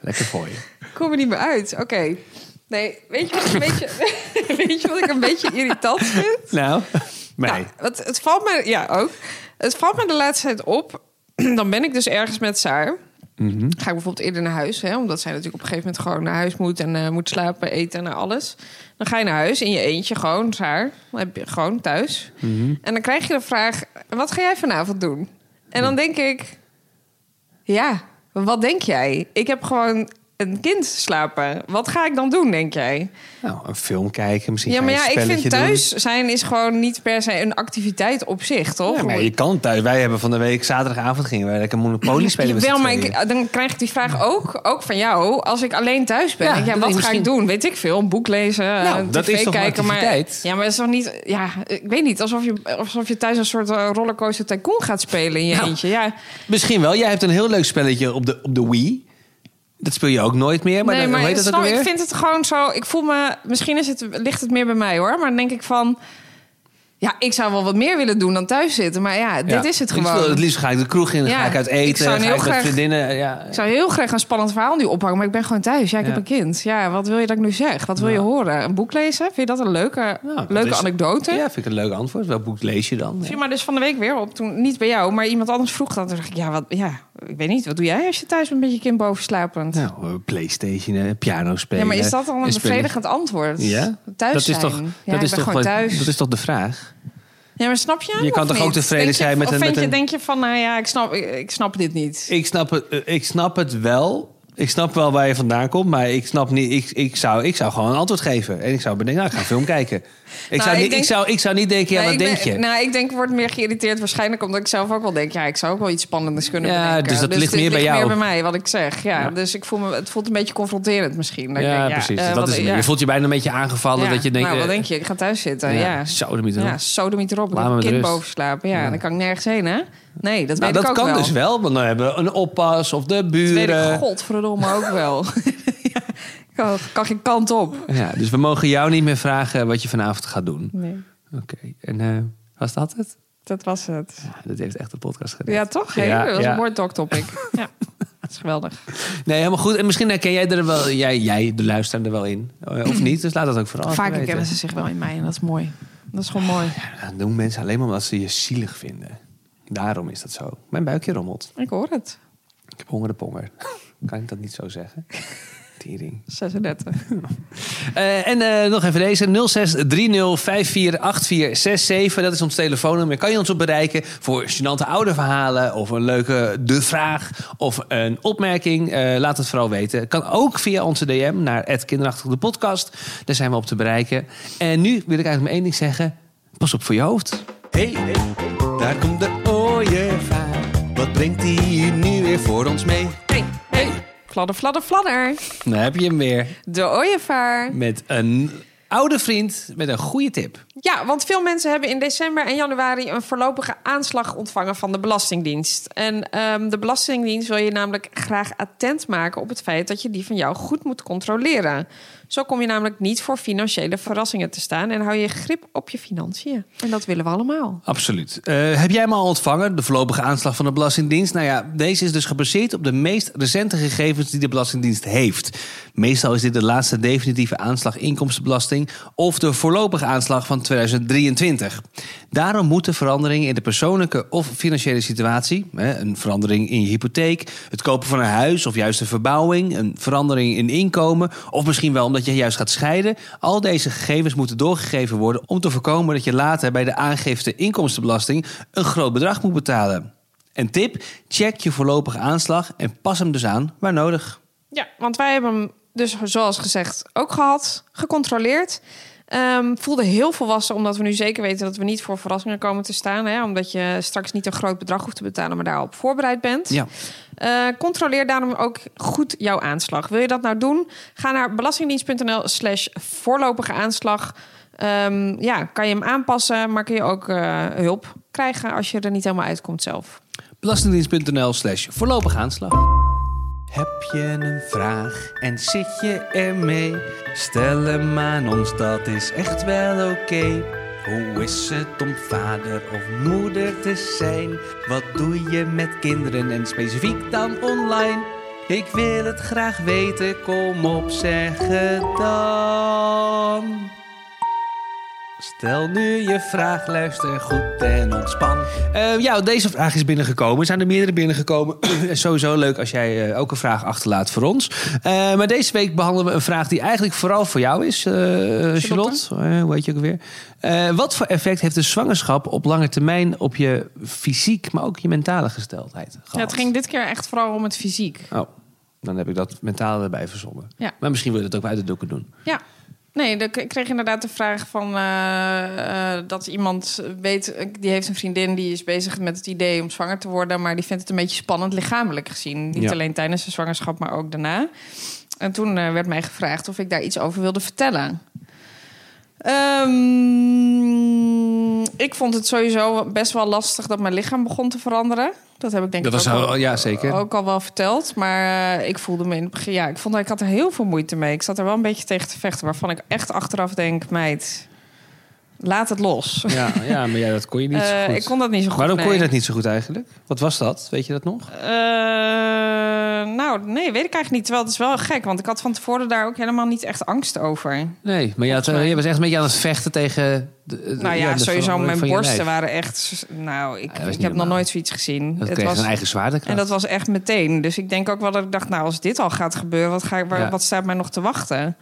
lekker voor je. Kom er niet meer uit. Oké. Nee, weet je, wat ik een beetje, weet je wat ik een beetje irritant vind? Nou, mij. Nou, het, het valt me, ja ook. Het valt me de laatste tijd op. Dan ben ik dus ergens met Saar. Mhm. Ga ik bijvoorbeeld eerder naar huis, hè, omdat zij natuurlijk op een gegeven moment gewoon naar huis moet en eh, moet slapen, eten en alles. Dan ga je naar huis in je eentje, gewoon je gewoon thuis. Mhm. En dan krijg je de vraag: wat ga jij vanavond doen? En dan denk ik, ja, wat denk jij? Ik heb gewoon een kind slapen. Wat ga ik dan doen, denk jij? Nou, een film kijken, misschien Ja, maar ja, ik vind thuis zijn is gewoon niet per se een activiteit op zich, toch? Ja, maar je kan thuis. Wij hebben van de week zaterdagavond gingen wij lekker Monopoly spelen. z'n maar ik, dan krijg ik die vraag ook, ook van jou. Als ik alleen thuis ben, Ja, ik, wat ga misschien- ik doen? Weet ik veel, een boek lezen, Nou, eh, dat tv is toch een kijken. Maar, ja, maar het is toch niet... Ja, ik weet niet, alsof je, alsof je thuis een soort eh, rollercoaster tycoon gaat spelen in je Nou, eentje. Ja, Misschien wel. Jij hebt een heel leuk spelletje op de, op de Wii. Dat speel je ook nooit meer. Maar, nee, dan, maar heet dat ook ik alweer? vind het gewoon zo... Ik voel me... Misschien is het, ligt het meer bij mij, hoor. Maar dan denk ik van... Ja, ik zou wel wat meer willen doen dan thuis zitten. Maar ja, dit Ja. is het Ik wil- gewoon. het liefst ga ik de kroeg in, dan Ja, ga ik uit ik eten, zou ga ik met vriendinnen. Ja. Ik zou heel graag een spannend verhaal nu ophangen, maar ik ben gewoon thuis. Ja, ik heb een kind. Ja, wat wil je dat ik nu zeg? Wat wil je horen? Een boek lezen? Vind je dat een leuke, Nou, leuke is- anekdote? Ja, vind ik een leuk antwoord. Welk boek lees je dan? Viel maar dus van de week weer op. Toen niet bij jou, maar iemand anders vroeg dat. Toen dacht ik, ja, wat, ja, ik weet niet. Wat doe jij als je thuis bent met je kind boven slapend? Nou, eh, Playstation, eh, piano spelen. ja, maar is dat dan een en spelen. bevredigend antwoord? Ja? Thuis dat is zijn. toch, ja, dat is toch gewoon thuis. Dat is toch de vraag? Ja, maar snap je? Je kan Of toch ook tevreden je- zijn met of een- vind met je, een- denk je van, nou ja, ik snap, ik, ik snap dit niet. Ik snap het, eh, ik snap het wel. Ik snap wel waar je vandaan komt, maar ik snap niet. Ik, ik, zou, ik zou gewoon een antwoord geven. En ik zou bedenken, nou, ik ga een film kijken. Ik, zou, ik niet, denk- ik, zou, ik zou niet denken, ja, Nee, wat denk ben- je? Nou, ik denk, ik word meer geïrriteerd waarschijnlijk omdat ik zelf ook wel denk... ja, ik zou ook wel iets spannends kunnen Ja, bedenken. dus dat ligt meer bij jou. meer bij mij, wat ik zeg. Ja, Ja. Dus ik voel me, het voelt een beetje confronterend misschien. Dat ik ja, denk, precies. eh, dat wat- is het. ja. Je voelt je bijna een beetje aangevallen. Ja, dat je denkt, nou, wat eh, denk je? Ik ga thuis zitten, ja. Ja, Ja, de mythe ja erop. sodemiet erop. Laat me kind boven slapen. Ja, Ja. dan kan ik nergens heen, hè? Nee, dat Nou, weet dat ik ook kan dus wel, want dan hebben we een oppas of de Dat weet buren. ik godverdomme ook wel. ja, kan, kan geen kant op. Ja, dus we mogen jou niet meer vragen wat je vanavond gaat doen. Nee, Oké, en eh, was dat het? dat was het. Ja, dat heeft echt de podcast gedaan. Ja, toch? Ja, dat was een mooi talktopic. ja, dat is geweldig. Nee, helemaal goed. En misschien herken jij er wel, jij, jij de luisteraar er wel in. Eh, Of niet, dus laat dat ook vooral Vaak herkennen ze zich wel in mij en dat is mooi. Dat is gewoon mooi. Ja, dat doen mensen alleen maar omdat ze je zielig vinden. Daarom is dat zo. Mijn buikje rommelt. Ik hoor het. Ik heb honger de ponger. kan ik dat niet zo zeggen? Tering. 36. Eh, en eh, nog even deze. 0630548467. Dat is ons telefoonnummer. Kan je ons op bereiken voor gênante ouderverhalen... of een leuke de vraag of een opmerking? Eh, laat het vooral weten. Kan ook via onze DM naar het kinderachtig de podcast. Daar zijn we op te bereiken. En nu wil ik eigenlijk maar één ding zeggen. Pas op voor je hoofd. Hey, daar komt de brengt hij hier nu weer voor ons mee? Hey, hey. Fladder, fladder, fladder. Dan heb je hem weer. De ooievaar. Met een oude vriend met een goede tip. Ja, want veel mensen hebben in december en januari een voorlopige aanslag ontvangen van de Belastingdienst. En ehm, de Belastingdienst wil je namelijk graag attent maken op het feit dat je die van jou goed moet controleren. Zo kom je namelijk niet voor financiële verrassingen te staan en hou je grip op je financiën. En dat willen we allemaal. Absoluut. Eh, heb jij hem al ontvangen, de voorlopige aanslag van de Belastingdienst? Nou ja, deze is dus gebaseerd op de meest recente gegevens die de Belastingdienst heeft. Meestal is dit de laatste definitieve aanslag inkomstenbelasting of de voorlopige aanslag van 2023. Daarom moeten veranderingen in de persoonlijke of financiële situatie, een verandering in je hypotheek, het kopen van een huis of juist een verbouwing, een verandering in inkomen of misschien wel omdat je juist gaat scheiden, al deze gegevens moeten doorgegeven worden om te voorkomen dat je later bij de aangifte inkomstenbelasting een groot bedrag moet betalen. En tip: check je voorlopige aanslag en pas hem dus aan waar nodig. Ja, want wij hebben hem dus zoals gezegd ook gehad, gecontroleerd. Ehm, voelde heel volwassen, omdat we nu zeker weten dat we niet voor verrassingen komen te staan. Hè? Omdat je straks niet een groot bedrag hoeft te betalen, maar daarop voorbereid bent. Ja. Eh, controleer daarom ook goed jouw aanslag. Wil je dat nou doen? Ga naar belastingdienst.nl slash voorlopige aanslag. Ehm, ja, kan je hem aanpassen, maar kun je ook eh, hulp krijgen als je er niet helemaal uitkomt zelf. Belastingdienst.nl slash voorlopig aanslag. Heb je een vraag en zit je ermee? Stel hem aan ons, dat is echt wel oké. Hoe is het om vader of moeder te zijn? Wat doe je met kinderen en specifiek dan online? Ik wil het graag weten, kom op, zeg het dan. Stel nu je vraag, luister goed en ontspan. Eh, ja, deze vraag is binnengekomen. Er zijn er meerdere binnengekomen. Sowieso leuk als jij eh, ook een vraag achterlaat voor ons. Eh, maar deze week behandelen we een vraag die eigenlijk vooral voor jou is, eh Charlotte. Eh, hoe heet je ook weer? Eh, wat voor effect heeft de zwangerschap op lange termijn op je fysiek, maar ook je mentale gesteldheid Ja, het ging dit keer echt vooral om het fysiek. Oh, dan heb ik dat mentaal erbij verzonnen. Ja. Maar misschien wil je dat ook uit de doeken doen. Ja. Nee, ik kreeg inderdaad de vraag van eh, eh, dat iemand weet, die heeft een vriendin die is bezig met het idee om zwanger te worden, maar die vindt het een beetje spannend lichamelijk gezien. Niet Ja. alleen tijdens de zwangerschap, maar ook daarna. En toen eh, werd mij gevraagd of ik daar iets over wilde vertellen. Ehm, ik vond het sowieso best wel lastig dat mijn lichaam begon te veranderen. Dat heb ik denk Dat ik was ook, al- al, ja, zeker. ook al wel verteld. Maar eh, ik voelde me in het begin... Ja, ik vond dat ik had er heel veel moeite mee. Ik zat er wel een beetje tegen te vechten. Waarvan ik echt achteraf denk, meid... Laat het los. Ja, ja maar ja, dat kon je niet zo Eh, goed. ik kon dat niet zo goed. Waarom kon je dat niet zo goed eigenlijk? Wat was dat? Weet je dat nog? Eh, nou, nee, weet ik eigenlijk niet. Terwijl het is wel gek, want ik had van tevoren daar ook helemaal niet echt angst over. Nee, maar je, had, je was echt een beetje aan het vechten tegen... De, de- Nou ja, sowieso, mijn borsten waren echt... Nou, ik, ik heb nog nooit zoiets gezien. Dat Het kreeg was, een eigen zwaartekracht. en dat was echt meteen. Dus ik denk ook wel dat ik dacht, nou, als dit al gaat gebeuren... wat, ga ik, waar- wat staat mij nog te wachten?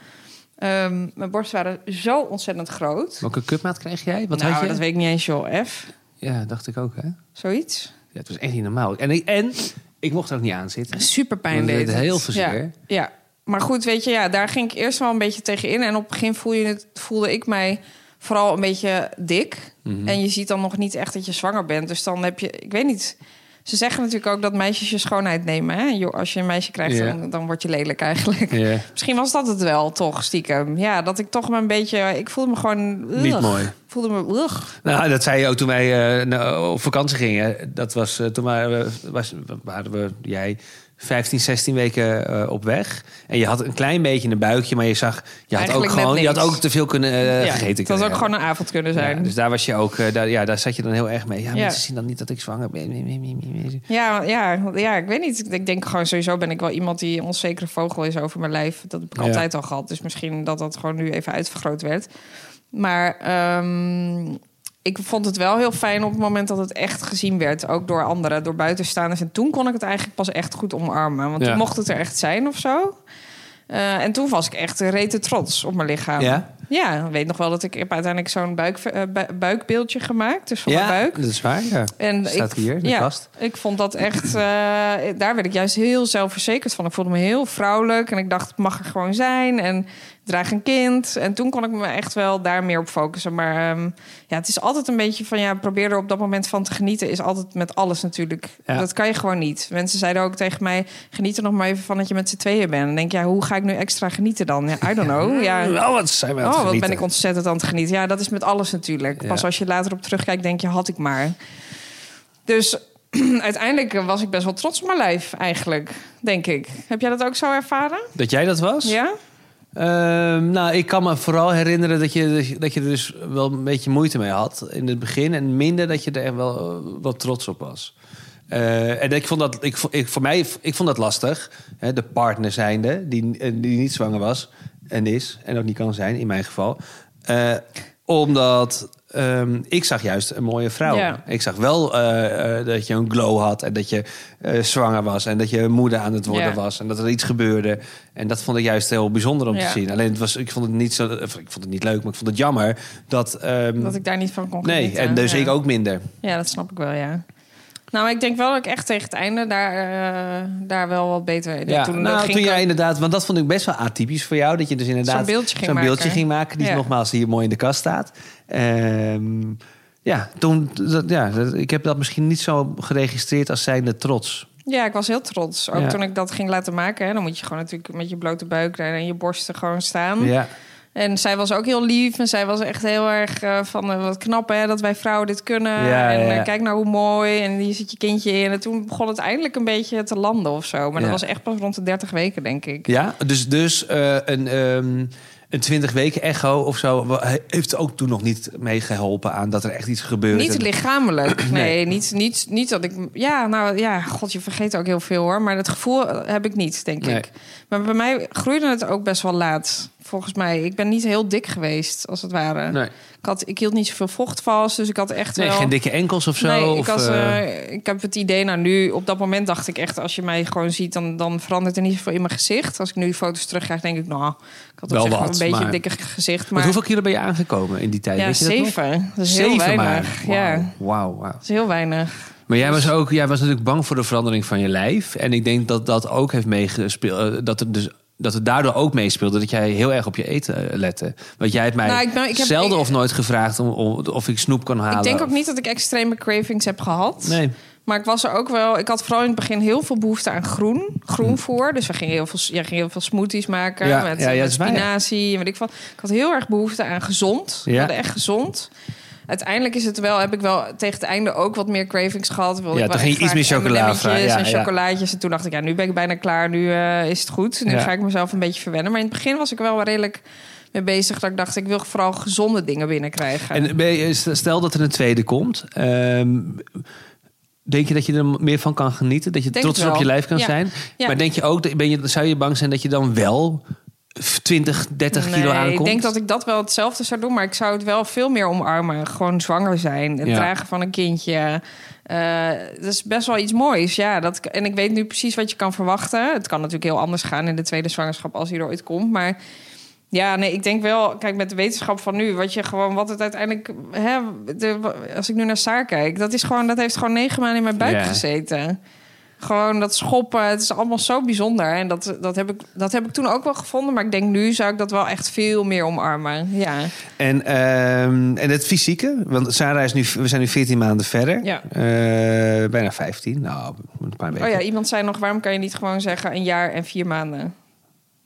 Ehm, mijn borsten waren zo ontzettend groot. Welke cupmaat kreeg jij? Wat nou, had je? dat weet ik niet eens, joh. F, Ja, dacht ik ook, hè? zoiets. Ja, het was echt niet normaal. En ik, en ik mocht er ook niet aan zitten. Super pijn deed het. heel veel ja, zeer. ja, maar goed, weet je, ja, daar ging ik eerst wel een beetje tegen in. En op het begin voel je het, voelde ik mij vooral een beetje dik. Mhm. En je ziet dan nog niet echt dat je zwanger bent. Dus dan heb je, ik weet niet. Ze zeggen natuurlijk ook dat meisjes je schoonheid nemen. Hè? Als je een meisje krijgt, dan, dan word je lelijk eigenlijk. Misschien was dat het wel, toch, stiekem. Ja, dat ik toch een beetje... Ik voelde me gewoon... niet mooi. Voelde me... ugh. Nou, dat zei je ook toen wij eh, op vakantie gingen. Dat was eh, toen waren we, was, waren we jij 15, 16 weken eh, op weg. En je had een klein beetje een buikje, maar je zag, je had ook Eigenlijk gewoon, je had ook te veel kunnen eh, ja, gegeten. het had ook gewoon een avond kunnen zijn. Ja, dus daar was je ook, eh, daar, ja, daar zat je dan heel erg mee. Ja, Ja. mensen zien dan niet dat ik zwanger ben. Ja, ja, ja, ik weet niet. Ik denk gewoon sowieso ben ik wel iemand die een onzekere vogel is over mijn lijf. Dat heb ik altijd al gehad. Dus misschien dat dat gewoon nu even uitvergroot werd. Maar ehm, ik vond het wel heel fijn op het moment dat het echt gezien werd. Ook door anderen, door buitenstaanders. En toen kon ik het eigenlijk pas echt goed omarmen. Want Ja. toen mocht het er echt zijn of zo. Eh, en toen was ik echt rete trots op mijn lichaam. Ja? Ja, ik weet nog wel dat ik heb uiteindelijk zo'n buik, eh, bu- buikbeeldje gemaakt. Dus van Ja, mijn buik. dat is waar. Ja. En Staat ik, hier de ja, kast. Ik vond dat echt. eh, daar werd ik juist heel zelfverzekerd van. Ik voelde me heel vrouwelijk en ik dacht, het mag er gewoon zijn. En draag een kind. En toen kon ik me echt wel daar meer op focussen. Maar ehm, ja, het is altijd een beetje van ja, probeer er op dat moment van te genieten. Is altijd met alles natuurlijk. Ja. Dat kan je gewoon niet. Mensen zeiden ook tegen mij: geniet er nog maar even van dat je met z'n tweeën bent. En dan denk je, ja, hoe ga ik nu extra genieten dan? Ja, I don't know. Ja, Oh, wat zijn we aan het Oh, wat ben ik ontzettend aan het genieten. Ja, dat is met alles natuurlijk. Ja. Pas als je later op terugkijkt, denk je, had ik maar. Dus uiteindelijk was ik best wel trots op mijn lijf, eigenlijk, denk ik. Heb jij dat ook zo ervaren? Dat jij dat was? Ja? Ehm, nou, ik kan me vooral herinneren dat je, dat je er dus wel een beetje moeite mee had in het begin. En minder dat je er echt wel, eh, wel trots op was. Eh, en ik vond dat, ik, ik, voor mij, ik vond dat lastig. Hè, de partner zijnde, die, eh, die niet zwanger was en is. En ook niet kan zijn, in mijn geval. Omdat ehm, ik zag juist een mooie vrouw. Ja. Ik zag wel eh, eh, dat je een glow had en dat je eh, zwanger was en dat je moeder aan het worden Ja. was en dat er iets gebeurde. En dat vond ik juist heel bijzonder om Ja. te zien. Alleen het was, ik vond het niet zo, ik vond het niet leuk, maar ik vond het jammer dat. ehm, Dat ik daar niet van kon nee, genieten. en dus ik ook minder. Ja, dat snap ik wel, ja. Nou, ik denk wel dat ik echt tegen het einde daar, eh, daar wel wat beter... Ja, toen, nou, ging toen jij inderdaad, want dat vond ik best wel atypisch voor jou, dat je dus inderdaad Zo'n beeldje ging zo'n maken. beeldje ging maken, die Ja. nogmaals hier mooi in de kast staat. Ehm, ja, toen, dat, ja, dat- ik heb dat misschien niet zo geregistreerd als zijnde trots. Ja, ik was heel trots. Ook Ja. toen ik dat ging laten maken. Hè, dan moet je gewoon natuurlijk met je blote buik en je borsten gewoon staan. Ja, En zij was ook heel lief. En zij was echt heel erg eh, van eh, wat knap hè, dat wij vrouwen dit kunnen. Ja, en ja, ja. eh, kijk nou hoe mooi. En hier zit je kindje in. En toen begon het eindelijk een beetje te landen of zo. Maar dat was echt pas rond de 30 weken, denk ik. ja dus, dus een, ehm, een 20 weken echo of zo heeft ook toen nog niet meegeholpen aan dat er echt iets gebeurde. Niet lichamelijk. Nee, Nee. Niet, niet, niet dat ik. Ja, nou ja, god, je vergeet ook heel veel hoor. Maar het gevoel heb ik niet, denk Nee. ik. Maar bij mij groeide het ook best wel laat. Volgens mij. Ik ben niet heel dik geweest, als het ware. Nee, Ik, had, ik hield niet zoveel vocht vast. Dus ik had echt nee wel. geen dikke enkels of zo. Nee, ik, of, was, eh, eh, ik heb het idee, nou nu, op dat moment dacht ik echt, als je mij gewoon ziet, dan, dan verandert er niet zoveel in mijn gezicht. Als ik nu foto's terugkrijg, denk ik, nou, ik had op Wel zich wat, een beetje maar- een dikke gezicht. want Maar hoeveel kilo ben je aangekomen in die tijd? ja, Weet je zeven. Dat is heel weinig. maar. Ja, Wauw, dat is heel weinig. Maar jij was ook, jij was natuurlijk bang voor de verandering van je lijf. En ik denk dat dat ook heeft meegespeeld. eh, Dat het dus dat het daardoor ook meespeelde dat jij heel erg op je eten eh, lette. Want jij hebt mij Nou, ik ben- ik heb- zelden of nooit gevraagd om, of ik snoep kan halen. Ik denk ook of- niet dat ik extreme cravings heb gehad. Nee. Maar ik was er ook wel. Ik had vooral in het begin heel veel behoefte aan groen. Groenvoer. Dus we gingen heel veel, jij ging heel veel smoothies maken. Ja, met, ja, ja, met ja. spinazie en weet ik wat. Ik had heel erg behoefte aan gezond. Ja. Echt gezond. Uiteindelijk is het wel, heb ik wel tegen het einde ook wat meer cravings gehad. Wilde Ja, ik toen ging iets meer graag chocola M&M'tjes vragen. Ja, en ja. chocolaatjes. En toen dacht ik, ja, nu ben ik bijna klaar. Nu eh, is het goed. Nu Ja. ga ik mezelf een beetje verwennen. Maar in het begin was ik wel redelijk mee bezig. Dat ik dacht, ik wil vooral gezonde dingen binnenkrijgen. En ben je- stel dat er een tweede komt. ehm, denk je dat je er meer van kan genieten? Dat je Denk trots op je lijf kan Ja. zijn? Ja. Maar denk je ook, ben je, zou je bang zijn dat je dan wel 20, 30 kilo Nee, aankomt? ik denk dat ik dat wel hetzelfde zou doen, maar ik zou het wel veel meer omarmen. Gewoon zwanger zijn, het Ja. dragen van een kindje. Eh, dat is best wel iets moois, ja. Dat, en ik weet nu precies wat je kan verwachten. Het kan natuurlijk heel anders gaan in de tweede zwangerschap als hij er ooit komt, maar ja, nee, ik denk wel, kijk, met de wetenschap van nu, wat je gewoon, wat het uiteindelijk, hè, de, als ik nu naar Saar kijk, dat is gewoon, dat heeft gewoon negen maanden in mijn buik Ja. gezeten. Gewoon dat schoppen, het is allemaal zo bijzonder. En dat, dat, heb ik, dat heb ik toen ook wel gevonden. Maar ik denk nu zou ik dat wel echt veel meer omarmen. Ja, En, ehm, en het fysieke? Want Sarah is nu, we zijn nu 14 maanden verder. Ja. Eh, bijna 15. Nou, een paar weken. oh ja, iemand zei nog, waarom kan je niet gewoon zeggen een jaar en vier maanden?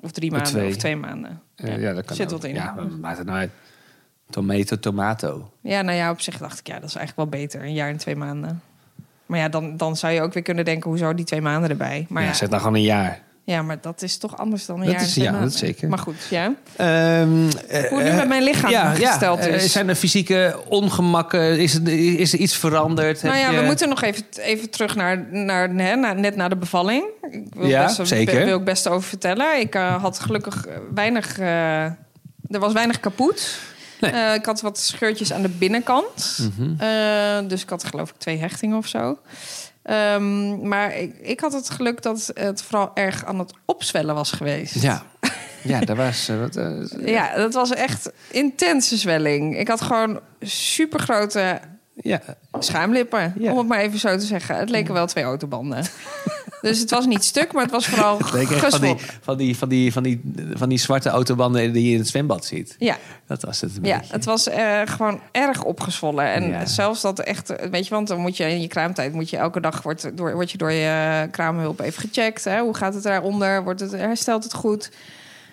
Of drie maanden, twee. of twee maanden. Eh, ja, dat kan Zit wat in. Ja, maakt het nou uit? Tomato, tomato. Ja, nou ja, op zich dacht ik, ja, dat is eigenlijk wel beter. Een jaar en twee maanden. Maar ja, dan, dan zou je ook weer kunnen denken, hoezo die twee maanden erbij? Maar ja, ja, zeg dan gewoon een jaar. ja, maar dat is toch anders dan een Dat jaar is- ja, dat zeker. Maar goed, ja. Ehm, Hoe nu eh, met mijn lichaam ja, gesteld ja. is. Zijn er fysieke ongemakken? Is er, is er iets veranderd? Nou ja, je- we moeten nog even, even terug naar, naar, hè, naar- net na de bevalling. Ik wil Ja, best, zeker. wil ik best over vertellen. Ik eh, had gelukkig eh, weinig... er was weinig kapot. Nee. Eh, ik had wat scheurtjes aan de binnenkant. Mhm. Eh, dus ik had geloof ik twee hechtingen of zo. Ehm, maar ik, ik had het geluk dat het vooral erg aan het opzwellen was geweest. Ja. ja, daar was... eh, wat, Ja, dat was echt intense zwelling. Ik had gewoon super grote ja. schuimlippen, Ja. om het maar even zo te zeggen. Het leken wel twee autobanden. dus het was niet stuk, maar het was vooral van die, van, die, van, die, van, die, van die zwarte autobanden die je in het zwembad ziet. Ja, Dat was het een ja, beetje. het was eh, gewoon erg opgezwollen. En Ja. zelfs dat echt, weet je, want dan moet je in je kraamtijd, moet je elke dag wordt, door, word je door je kraamhulp even gecheckt. Hè? Hoe gaat het daaronder? Wordt het, herstelt het goed?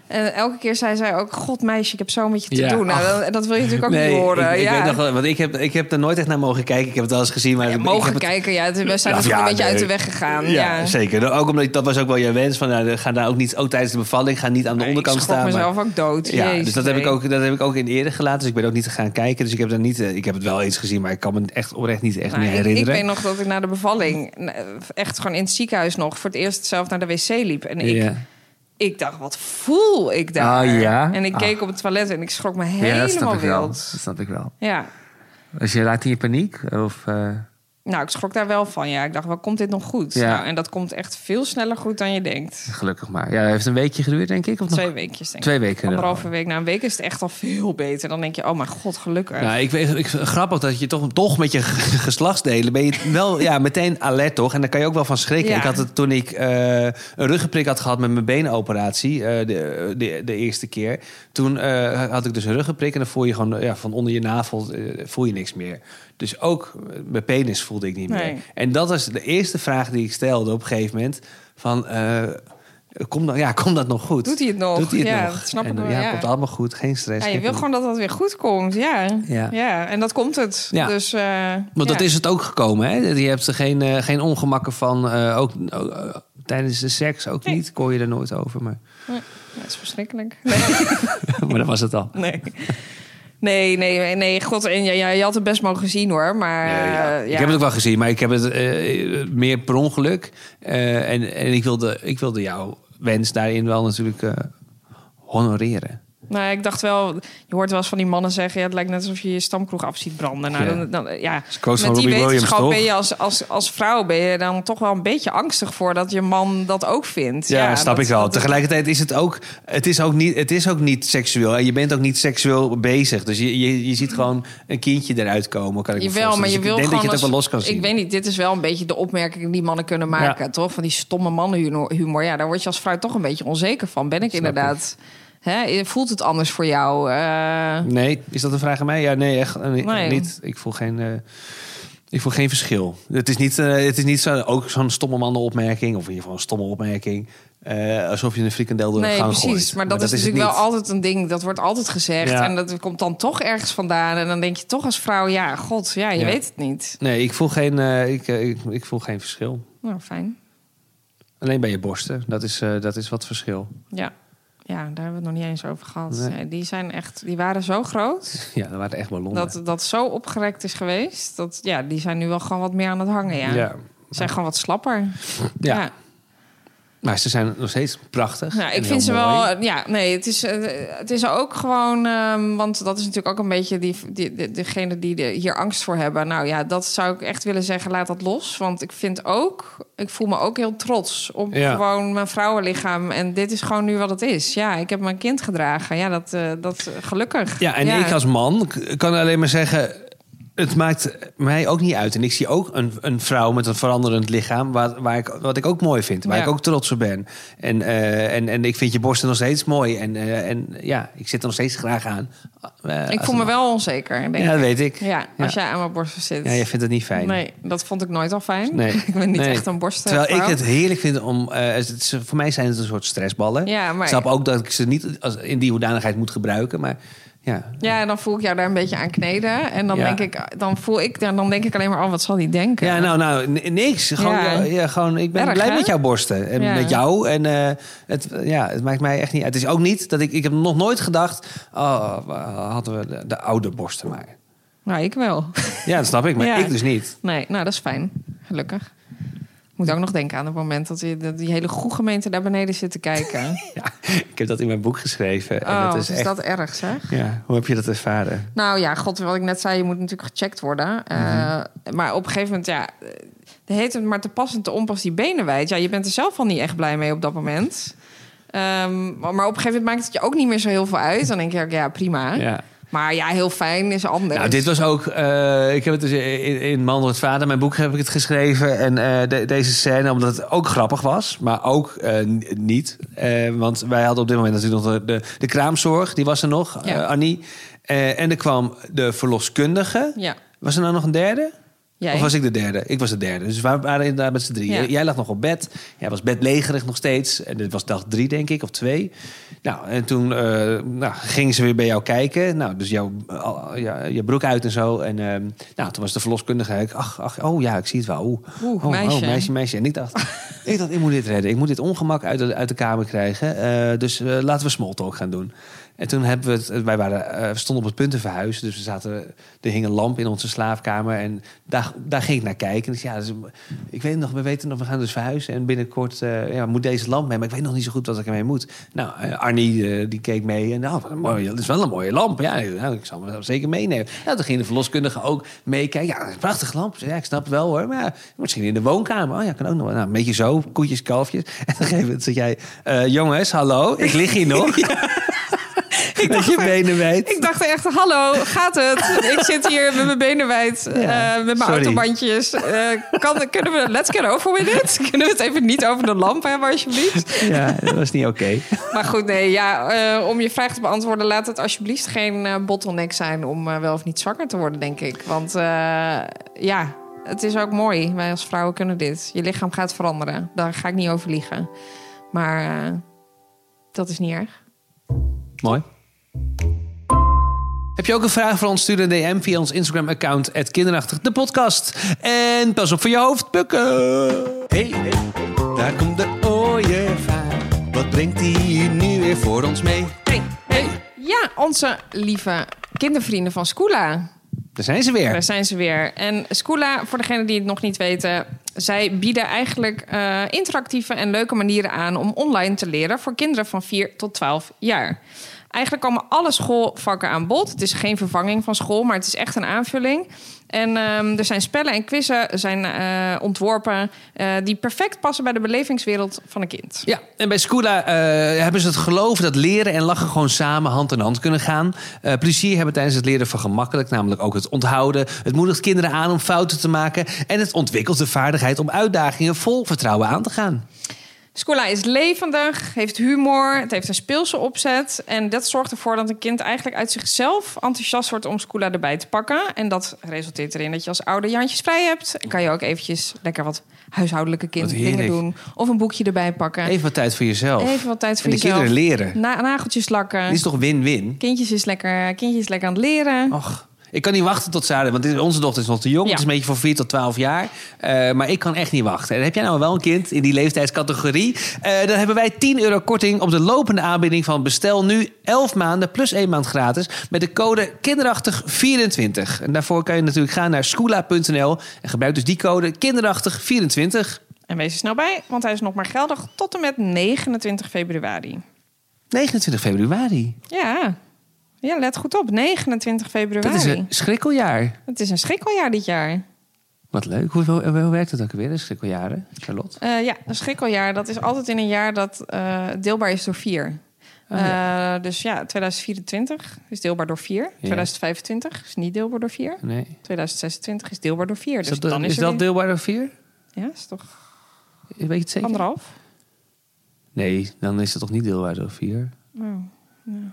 En elke keer zei zij ook: God, meisje, ik heb zo met je te Ja, doen. Nou, dat, dat wil je natuurlijk ook niet horen. Ik, ik ja. nog want ik heb, ik heb er nooit echt naar mogen kijken. Ik heb het wel eens gezien, maar Ja, ik mogen heb het- kijken, ja. We zijn er ja, een beetje nee. uit de weg gegaan. Ja, Ja, zeker. Ook omdat ik- dat was ook wel je wens van, nou, ga daar ook niet, ook tijdens de bevalling, ga niet aan de Nee, onderkant ik staan. maar- mezelf ook dood. Ja, Jezus, dus dat heb, ik ook, dat heb ik ook in eerder gelaten. Dus ik ben ook niet gaan kijken. Dus ik heb, daar niet, eh, ik heb het wel eens gezien, maar ik kan me echt oprecht niet echt Nou, meer ik, ik herinneren. weet nog dat ik na de bevalling eh, echt gewoon in het ziekenhuis nog voor het eerst zelf naar de wc liep. En ik. Ik dacht, wat voel ik daar? Ah, ja? En ik Ah. keek op het toilet en ik schrok me ja, dat helemaal snap ik wel. wild. Dat snap ik wel. Ja, Als je raakt in je paniek? Of, eh, nou, ik schrok daar wel van. Ja, ik dacht, wel komt dit nog goed? Ja. Nou, en dat komt echt veel sneller goed dan je denkt. gelukkig maar. Ja, het heeft een weekje geduurd, denk ik. Of nog? Twee weekjes, denk ik. Twee weken. Anderhalve week. Na een week is het echt al veel beter. Dan denk je, oh mijn god, gelukkig. Nou, ik weet, ik, grappig dat je toch, toch met je geslachtsdelen ben je wel ja, meteen alert toch? En daar kan je ook wel van schrikken. Ja. Ik had het toen ik eh, een ruggenprik had gehad met mijn benenoperatie, eh, de, de, de eerste keer. Toen eh, had ik dus een ruggenprik en dan voel je gewoon ja, van onder je navel voel je niks meer. Dus ook eh, mijn penis voelde ik niet meer. Nee. En dat was de eerste vraag die ik stelde op een gegeven moment. Van, eh, komt dat, ja, komt dat nog goed? Doet hij het nog? Doet hij het ja, nog? dat snap ik wel. ja, Ja. komt allemaal goed, geen stress. Ja, je wil gewoon dat dat weer goed komt. Ja, Ja. ja. en dat komt het. Ja. Dus, eh, Want dat is het ook gekomen, hè? Je hebt er geen, eh, geen ongemakken van. eh, ook eh, tijdens de seks ook Nee. niet. Kon je er nooit over. Maar, Ja, dat is verschrikkelijk. Nee. maar dat was het al. nee. Nee, nee, nee, god, en ja, je had het best mogen zien hoor, maar Ja, ja. eh, Ik heb het ook wel gezien, maar ik heb het eh, meer per ongeluk. Eh, en en ik, wilde, ik wilde jouw wens daarin wel natuurlijk honoreren. Nou, ik dacht wel, je hoort wel eens van die mannen zeggen, ja, het lijkt net alsof je je stamkroeg af ziet branden. Nou, Ja. dan, dan, ja, met die Robbie wetenschap ben je als, als, als vrouw ben je dan toch wel een beetje angstig voor dat je man dat ook vindt. Ja, snap dat- ik wel. Tegelijkertijd is het ook, het is ook niet, het is ook niet seksueel. En je bent ook niet seksueel bezig. Dus je, je, je ziet gewoon een kindje eruit komen. Kan ik Jawel, voorstellen. maar Dus je ik wil denk gewoon dat je het ook wel los kan zien. Ik weet niet, dit is wel een beetje de opmerking die mannen kunnen maken, Ja. toch? Van die stomme mannenhumor. Ja, daar word je als vrouw toch een beetje onzeker van. Ben ik Snap inderdaad. Hè, voelt het anders voor jou? Eh, Nee, is dat een vraag aan mij? Ja, nee, echt eh, Nee. niet. Ik voel geen. eh, Ik voel geen verschil. Het is niet, het is niet zo, ook zo'n stomme mannenopmerking, of in ieder geval een stomme opmerking. alsof je een frikandel door de Nee, gang precies. gooit. Maar dat, is natuurlijk wel altijd een ding. Dat wordt altijd gezegd. Ja. En dat komt dan toch ergens vandaan. En dan denk je toch als vrouw, ja, god, ja, je Ja. weet het niet. Nee, ik voel geen, ik, ik, ik voel geen verschil. Nou, fijn. Alleen bij je borsten, dat is, dat is wat verschil. Ja. Ja, daar hebben we het nog niet eens over gehad. Nee. Nee, die zijn echt, die waren zo groot Ja, dat waren echt ballonnen. dat dat zo opgerekt is geweest. Dat ja, die zijn nu wel gewoon wat meer aan het hangen. Ja, ja. Ze zijn gewoon wat slapper. Ja. ja. Maar ze zijn nog steeds prachtig. Nou, ik vind ze mooi. wel. Ja, nee, het is, eh, het is ook gewoon. ehm, want dat is natuurlijk ook een beetje die, die, degene die er hier angst voor hebben. Nou ja, dat zou ik echt willen zeggen. Laat dat los. Want ik vind ook. Ik voel me ook heel trots op Ja. gewoon mijn vrouwenlichaam. En dit is gewoon nu wat het is. Ja, ik heb mijn kind gedragen. Ja, dat, eh, dat gelukkig. Ja, en ik als man kan alleen maar zeggen... Het maakt mij ook niet uit. En ik zie ook een, een vrouw met een veranderend lichaam... Waar, waar ik, wat ik ook mooi vind. Waar Ja. ik ook trots op ben. En, eh, en, en ik vind je borsten nog steeds mooi. En, eh, en ja, ik zit er nog steeds graag aan. Eh, Ik voel me wel onzeker. Denk Ja, dat ik. weet ik. Ja, als Ja. jij aan mijn borsten zit. Ja, jij vindt het niet fijn. Nee, dat vond ik nooit al fijn. Nee. ik ben niet Nee. echt een borsten. Terwijl ik het heerlijk vind om... het voor mij zijn het een soort stressballen. Ja, maar Ik snap ook dat ik ze niet als, in die hoedanigheid moet gebruiken. Maar ja, Ja, en dan voel ik jou daar een beetje aan kneden. En dan Ja. denk ik, dan voel ik, dan dan denk ik alleen maar, oh, wat zal die denken? Ja, nou, nou, niks. Gewoon, Ja. gewoon, ik ben Erg, blij hè? met jouw borsten. En met jou. En eh, het, ja, het maakt mij echt niet uit. Het is ook niet dat ik... Ik heb nog nooit gedacht... Oh, hadden we de, de oude borsten maar. Nou, ik wel. Ja, dat snap ik. Maar ik dus niet. Nee, nou, dat is fijn. Gelukkig. Ik moet ook nog denken aan het moment dat die, dat die hele goede gemeente daar beneden zit te kijken. Ja, ik heb dat in mijn boek geschreven. En oh, dat is is echt... dat erg, zeg? Ja, hoe heb je dat ervaren? Nou ja, god, wat ik net zei, je moet natuurlijk gecheckt worden. Eh, Mhm. Maar op een gegeven moment, ja, de heet het maar te pas en te onpas die benen wijd. Ja, je bent er zelf al niet echt blij mee op dat moment. Ehm, maar maar op een gegeven moment maakt het je ook niet meer zo heel veel uit. Dan denk je ook, ja, prima. Ja. Maar ja, heel fijn is anders. Nou, dit was ook. eh, ik heb het dus in, in Man door het Vader, mijn boek, heb ik het geschreven. En eh, de- deze scène, omdat het ook grappig was, maar ook eh, niet. Want wij hadden op dit moment natuurlijk nog de, de, de kraamzorg, die was er nog, Ja. Annie. En er kwam de verloskundige. Ja. Was er nou nog een derde? Jij? Of was ik de derde? Ik was de derde. Dus we waren inderdaad met z'n drie. Ja. Jij lag nog op bed. Jij was bedlegerig nog steeds. En dit was dag drie, denk ik, of twee. Nou, en toen eh, nou, gingen ze weer bij jou kijken. Nou, dus jouw ja, je broek uit en zo. En ehm, nou, toen was de verloskundige. Ik, ach, ach, oh ja, ik zie het wel. Oeh, Oeh, oh, meisje. Oh, meisje, meisje. En ik dacht, ik dacht, ik moet dit redden. Ik moet dit ongemak uit de, uit de kamer krijgen. Eh, dus eh, laten we small talk gaan doen. En toen hebben we het, wij waren, eh, we stonden op het punt te verhuizen. Dus we zaten, er hing een lamp in onze slaapkamer. En daar, daar ging ik naar kijken. Dus ja, dus, ik weet nog, we weten nog, we gaan dus verhuizen. En binnenkort eh, ja, moet deze lamp mee. Maar ik weet nog niet zo goed wat ik ermee moet. Nou, eh, Arnie, eh, die keek mee. En nou, mooie, dat is wel een mooie lamp. Ja, nou, ik zal me zeker meenemen. Ja, toen ging de verloskundige ook meekijken. Ja, een prachtige lamp. Ja, ik snap het wel hoor. Maar ja, misschien in de woonkamer. Oh ja, kan ook nog. wel. Nou, een beetje zo, koetjes, kalfjes. En een gegeven moment zeg jij... eh, jongens, hallo, ik lig hier nog. Met je benen wijd. Ik dacht echt, hallo, gaat het? Ik zit hier met mijn benen wijd, Ja, eh, met mijn autobandjes. Eh, kan, kunnen we, let's get over with it? Kunnen we het even niet over de lamp hebben, alsjeblieft? Ja, dat was niet oké. Maar goed, nee, ja, eh, om je vraag te beantwoorden... laat het alsjeblieft geen bottleneck zijn om wel of niet zwanger te worden, denk ik. Want ja, het is ook mooi. Wij als vrouwen kunnen dit. Je lichaam gaat veranderen. Daar ga ik niet over liegen. Maar dat is niet erg. Mooi. Heb je ook een vraag voor ons? Stuur een DM via ons Instagram-account, kinderachtig de podcast. En pas op voor je hoofd, bukken. Hey, hey, daar komt de ooievaar. Wat brengt hij hier nu weer voor ons mee? Hey, hey. Ja, onze lieve kindervrienden van Scoola. Daar zijn ze weer. Daar zijn ze weer. En Scoola, voor degenen die het nog niet weten... zij bieden eigenlijk eh, interactieve en leuke manieren aan... om online te leren voor kinderen van 4 tot 12 jaar. Eigenlijk komen alle schoolvakken aan bod. Het is geen vervanging van school, maar het is echt een aanvulling. En ehm, er zijn spellen en quizzen zijn eh, ontworpen... eh, die perfect passen bij de belevingswereld van een kind. Ja, en bij Scoola eh, hebben ze het geloof dat leren en lachen gewoon samen hand in hand kunnen gaan. Plezier hebben tijdens het leren vergemakkelijk, namelijk ook het onthouden. Het moedigt kinderen aan om fouten te maken. En het ontwikkelt de vaardigheid om uitdagingen vol vertrouwen aan te gaan. Scoola is levendig, heeft humor, het heeft een speelse opzet. En dat zorgt ervoor dat een kind eigenlijk uit zichzelf enthousiast wordt om Scoola erbij te pakken. En dat resulteert erin dat je als ouder Jantjes vrij hebt. En kan je ook eventjes lekker wat huishoudelijke kind Wat dingen heerlijk. doen. Of een boekje erbij pakken. Even wat tijd voor jezelf. Even wat tijd voor en de jezelf. kinderen leren. Na nageltjes lakken. Dit is toch win-win? Kindjes is lekker, kindjes is lekker aan het leren. Och, ik kan niet wachten tot ze want onze dochter is nog te jong. Ja. Het is een beetje van 4 tot 12 jaar. Eh, maar ik kan echt niet wachten. En heb jij nou wel een kind in die leeftijdscategorie? Eh, dan hebben wij 10 euro korting op de lopende aanbieding van bestel nu 11 maanden plus 1 maand gratis met de code kinderachtig24. En daarvoor kan je natuurlijk gaan naar schoola.nl en gebruik dus die code kinderachtig24. En wees er snel bij, want hij is nog maar geldig tot en met 29 februari. 29 februari. Ja, ja let goed op. 29 februari. Dat is een schrikkeljaar. Het is een schrikkeljaar dit jaar. Wat leuk. Hoe, hoe, hoe werkt het ook weer, de schrikkeljaren, Charlotte? Eh, ja, een schrikkeljaar, dat is altijd in een jaar dat eh, deelbaar is door vier. Oh, Eh, dus ja, 2024 is deelbaar door 4. 2025 is niet deelbaar door 4. Nee. 2026 is deelbaar door 4. Is Dus dat, dan is, is dat deelbaar door 4? Ja, is toch Weet je het zeker? anderhalf? Nee, dan is het toch niet deelbaar door 4? Oh.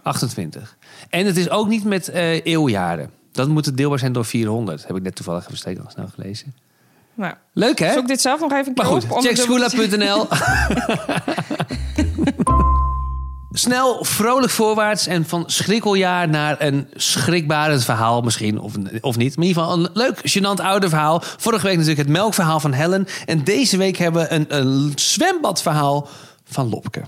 28. En het is ook niet met eh, eeuwjaren. Dat moet het deelbaar zijn door 400. Heb ik net toevallig even steeds snel gelezen. Nou, Leuk hè? zoek dit zelf nog even een keer Maar goed, op. om check het dubbel te- schoola.nl. Snel, vrolijk voorwaarts en van schrikkeljaar naar een schrikbarend verhaal misschien, of, of niet. Maar in ieder geval een leuk, gênant ouder verhaal. Vorige week natuurlijk het melkverhaal van Helen. En deze week hebben we een, een zwembadverhaal van Lopke.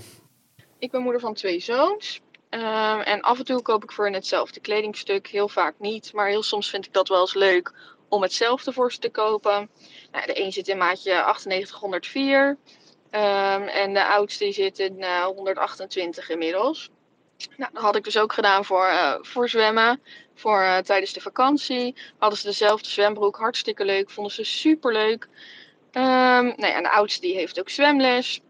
Ik ben moeder van twee zoons. Ehm, en af en toe koop ik voor hen hetzelfde kledingstuk. Heel vaak niet. Maar heel soms vind ik dat wel eens leuk om hetzelfde voor ze te kopen. Nou, de een zit in maatje 9804. Ehm, en de oudste zit in eh, 128 inmiddels. Nou, dat had ik dus ook gedaan voor, eh, voor zwemmen. Voor eh, tijdens de vakantie. Hadden ze dezelfde zwembroek. Hartstikke leuk. Vonden ze super leuk. nou ja, en de oudste die heeft ook zwemles.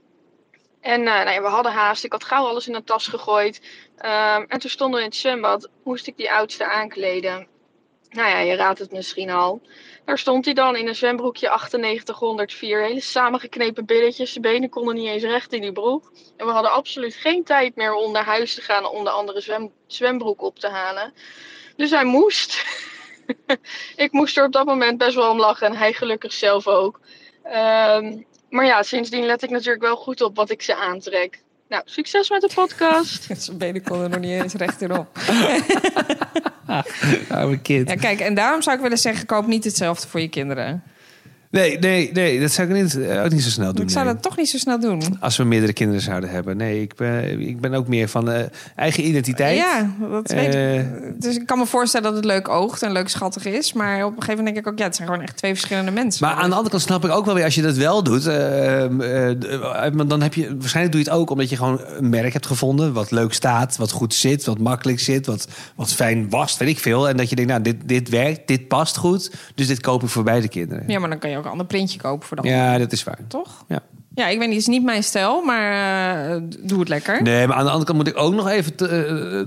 En eh, nou ja, we hadden haast. Ik had gauw alles in een tas gegooid. Ehm, en toen stonden we in het zwembad. Moest ik die oudste aankleden. Nou ja, je raadt het misschien al. Daar stond hij dan in een zwembroekje 9804. Hele samengeknepen billetjes. Zijn benen konden niet eens recht in die broek. En we hadden absoluut geen tijd meer om naar huis te gaan om de andere zwem zwembroek op te halen. Dus hij moest. ik moest er op dat moment best wel om lachen. En hij gelukkig zelf ook. Ehm, maar ja, sindsdien let ik natuurlijk wel goed op wat ik ze aantrek. Nou, succes met de podcast. Zijn benen konden nog niet eens recht erop. Arme kind. Ja, kijk, en daarom zou ik willen zeggen: koop niet hetzelfde voor je kinderen. Nee, nee, nee, dat zou ik niet, eh, ook niet zo snel doen. Ik zou nee. dat toch niet zo snel doen. Als we meerdere kinderen zouden hebben. Nee, ik ben, ik ben ook meer van eh, eigen identiteit. Ja, dat weet Eh, ik. Dus ik kan me voorstellen dat het leuk oogt en leuk schattig is. Maar op een gegeven moment denk ik ook, ja, het zijn gewoon echt twee verschillende mensen. Maar aan de andere kant snap ik ook wel weer, als je dat wel doet, eh, eh, eh, dan heb je waarschijnlijk doe je het ook omdat je gewoon een merk hebt gevonden. Wat leuk staat, wat goed zit, wat makkelijk zit, wat, wat fijn wast, weet ik veel. En dat je denkt, nou, dit, dit werkt, dit past goed. Dus dit koop ik voor beide kinderen. Ja, maar dan kan je ook een ander printje kopen voor dan. Ja, dat is waar. Toch? Ja. Ja, ik weet niet, het is niet mijn stijl, maar eh, doe het lekker. Nee, maar aan de andere kant moet ik ook nog even te-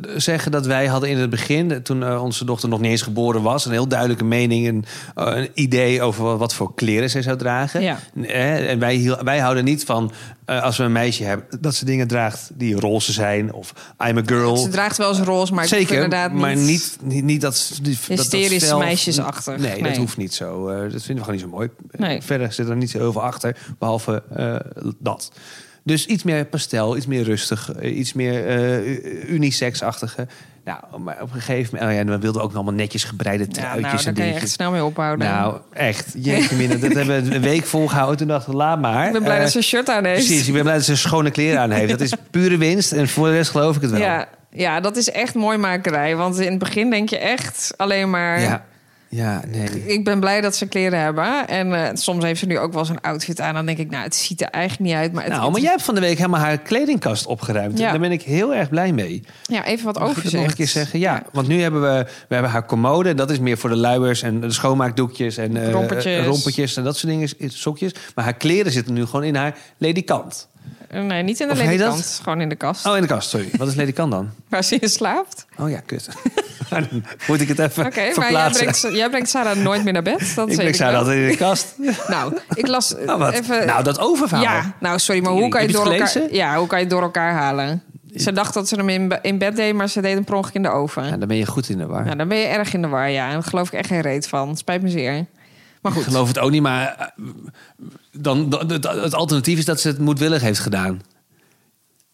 eh, zeggen dat wij hadden in het begin, eh, toen onze dochter nog niet eens geboren was, een heel duidelijke mening, een, een idee over wat, voor kleren zij zou dragen. Ja. En wij, wij houden niet van als we een meisje hebben dat ze dingen draagt die roze zijn of I'm a girl. Ze draagt wel eens roze, maar Zeker, inderdaad niet... maar niet, niet, niet dat, die, dat- dat Hysterisch stel- meisjesachtig. Nee, dat hoeft niet zo. Dat vinden we gewoon niet zo mooi. Nee. Verder zit er niet zo heel veel achter, behalve eh, dat. Dus iets meer pastel, iets meer rustig, eh, iets meer eh unisex-achtige. Nou, maar op een gegeven moment... Oh ja, en we wilden ook nog allemaal netjes gebreide Ja, truitjes nou, daar en kan je echt snel mee ophouden. Nou, echt. Jeetje mina, dat hebben we een week volgehouden. Toen dachten we, laat maar. ik ben blij Eh, dat ze een shirt aan heeft. Precies, ik ben blij dat ze schone kleren aan heeft. Dat is pure winst. En voor de rest geloof ik het wel. Ja, ja, dat is echt mooi makerij. Want in het begin denk je echt alleen maar... ja. Ja, nee. Ik ben blij dat ze kleren hebben. En eh, soms heeft ze nu ook wel zo'n outfit aan. Dan denk ik, nou, het ziet er eigenlijk niet uit. Maar, het, Nou, maar jij hebt van de week helemaal haar kledingkast opgeruimd. Ja. Daar ben ik heel erg blij mee. Ja, even wat Mag nog een keer zeggen? Ja, Ja. want nu hebben we, we hebben haar commode. Dat is meer voor de luiers en de schoonmaakdoekjes en eh, Rompertjes. rompertjes en dat soort dingen, sokjes. Maar haar kleren zitten nu gewoon in haar ledikant. Nee, niet in de ledikant. Gewoon in de kast. Oh, in de kast, sorry. Wat is ledikant dan? Waar ze in slaapt. Oh ja, kut. Moet ik het even Oké, maar jij brengt, jij brengt Sarah nooit meer naar bed. Dat ik breng Sarah altijd in de kast. Nou, ik las Nou, even... nou, dat oververhaal. ja, nou sorry, maar hoe kan, je je door het elkaar, ja, hoe kan je door elkaar halen? Ze dacht dat ze hem in, in bed deed, maar ze deed hem per ongeluk in de oven. Ja, dan ben je goed in de war. Nou, dan ben je erg in de war, ja. En daar geloof ik echt geen reet van. Spijt me zeer. Ik geloof het ook niet, maar eh, dan, dan- het, het alternatief is dat ze het moedwillig heeft gedaan.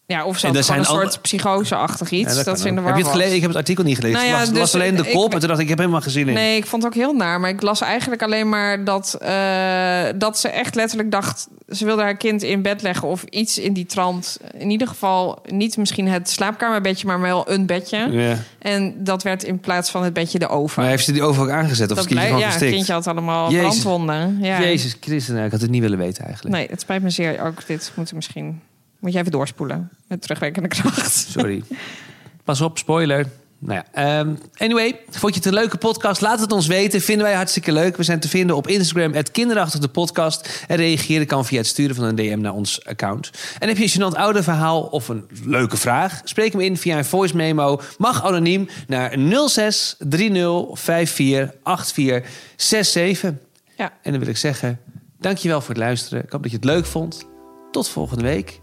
Ja, of ze had gewoon een soort psychose-achtig iets. Ja, dat ze in de war heb je het was. gelezen? Ik heb het artikel niet gelezen. Nou ik ja, las, dus las alleen de ik- kop en toen dacht ik, ik heb helemaal geen zin in. Nee, ik vond het ook heel naar. Maar ik las eigenlijk alleen maar dat, eh, dat ze echt letterlijk dacht... ze wilde haar kind in bed leggen of iets in die trant. In ieder geval niet misschien het slaapkamerbedje, maar wel een bedje. Ja. En dat werd in plaats van het bedje de oven. Maar heeft ze die over ook aangezet of dat het kindje blij- gewoon ja, het verstikt? kindje had allemaal Jezus. brandwonden. Ja. Jezus Christus, nou, ik had het niet willen weten eigenlijk. Nee, het spijt me zeer. Ook dit moet ik misschien... Moet jij even doorspoelen met terugwerkende kracht. Sorry. Pas op, spoiler. Nou ja, ehm, anyway, vond je het een leuke podcast? Laat het ons weten. Vinden wij hartstikke leuk. We zijn te vinden op Instagram, het kinderachtig de podcast. En reageren kan via het sturen van een DM naar ons account. En heb je een gênant ouder verhaal of een leuke vraag? Spreek hem in via een voice memo. Mag anoniem naar 06 30 54 84 67. Ja. En dan wil ik zeggen, dankjewel voor het luisteren. Ik hoop dat je het leuk vond. Tot volgende week.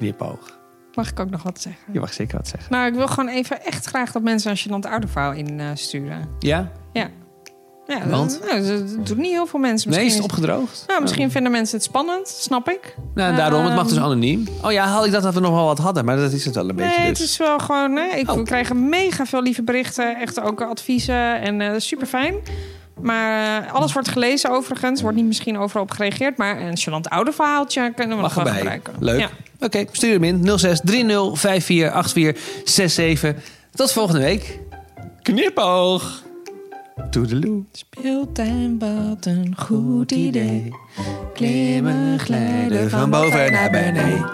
Knipoog. Mag ik ook nog wat zeggen? Je mag zeker wat zeggen. Nou, ik wil gewoon even echt graag dat mensen een gênant ouderverhaal insturen. Ja? Ja. Ja, Want? Nou, dat doen niet heel veel mensen. Nee, is Misschien het opgedroogd? nou, misschien vinden mensen het spannend, snap ik. Nou, daarom, het mag dus Ehm, anoniem. Oh ja, had ik dat dat we nog wel wat hadden, maar dat is het wel een beetje Nee, dus. het is wel gewoon... Hè, ik Oh. we krijgen mega veel lieve berichten. Echt ook adviezen. En eh super fijn. Maar eh, alles wordt gelezen overigens. Wordt niet misschien overal op gereageerd. Maar een gênant oude verhaaltje kunnen we Mag nog wel gebruiken. Leuk. Ja. Oké, stuur hem in. 06 30 54 84 67. Tot volgende week. Knipoog. Toedeloe. Speeltuin, wat een goed idee. Klimmen, glijden van boven naar beneden.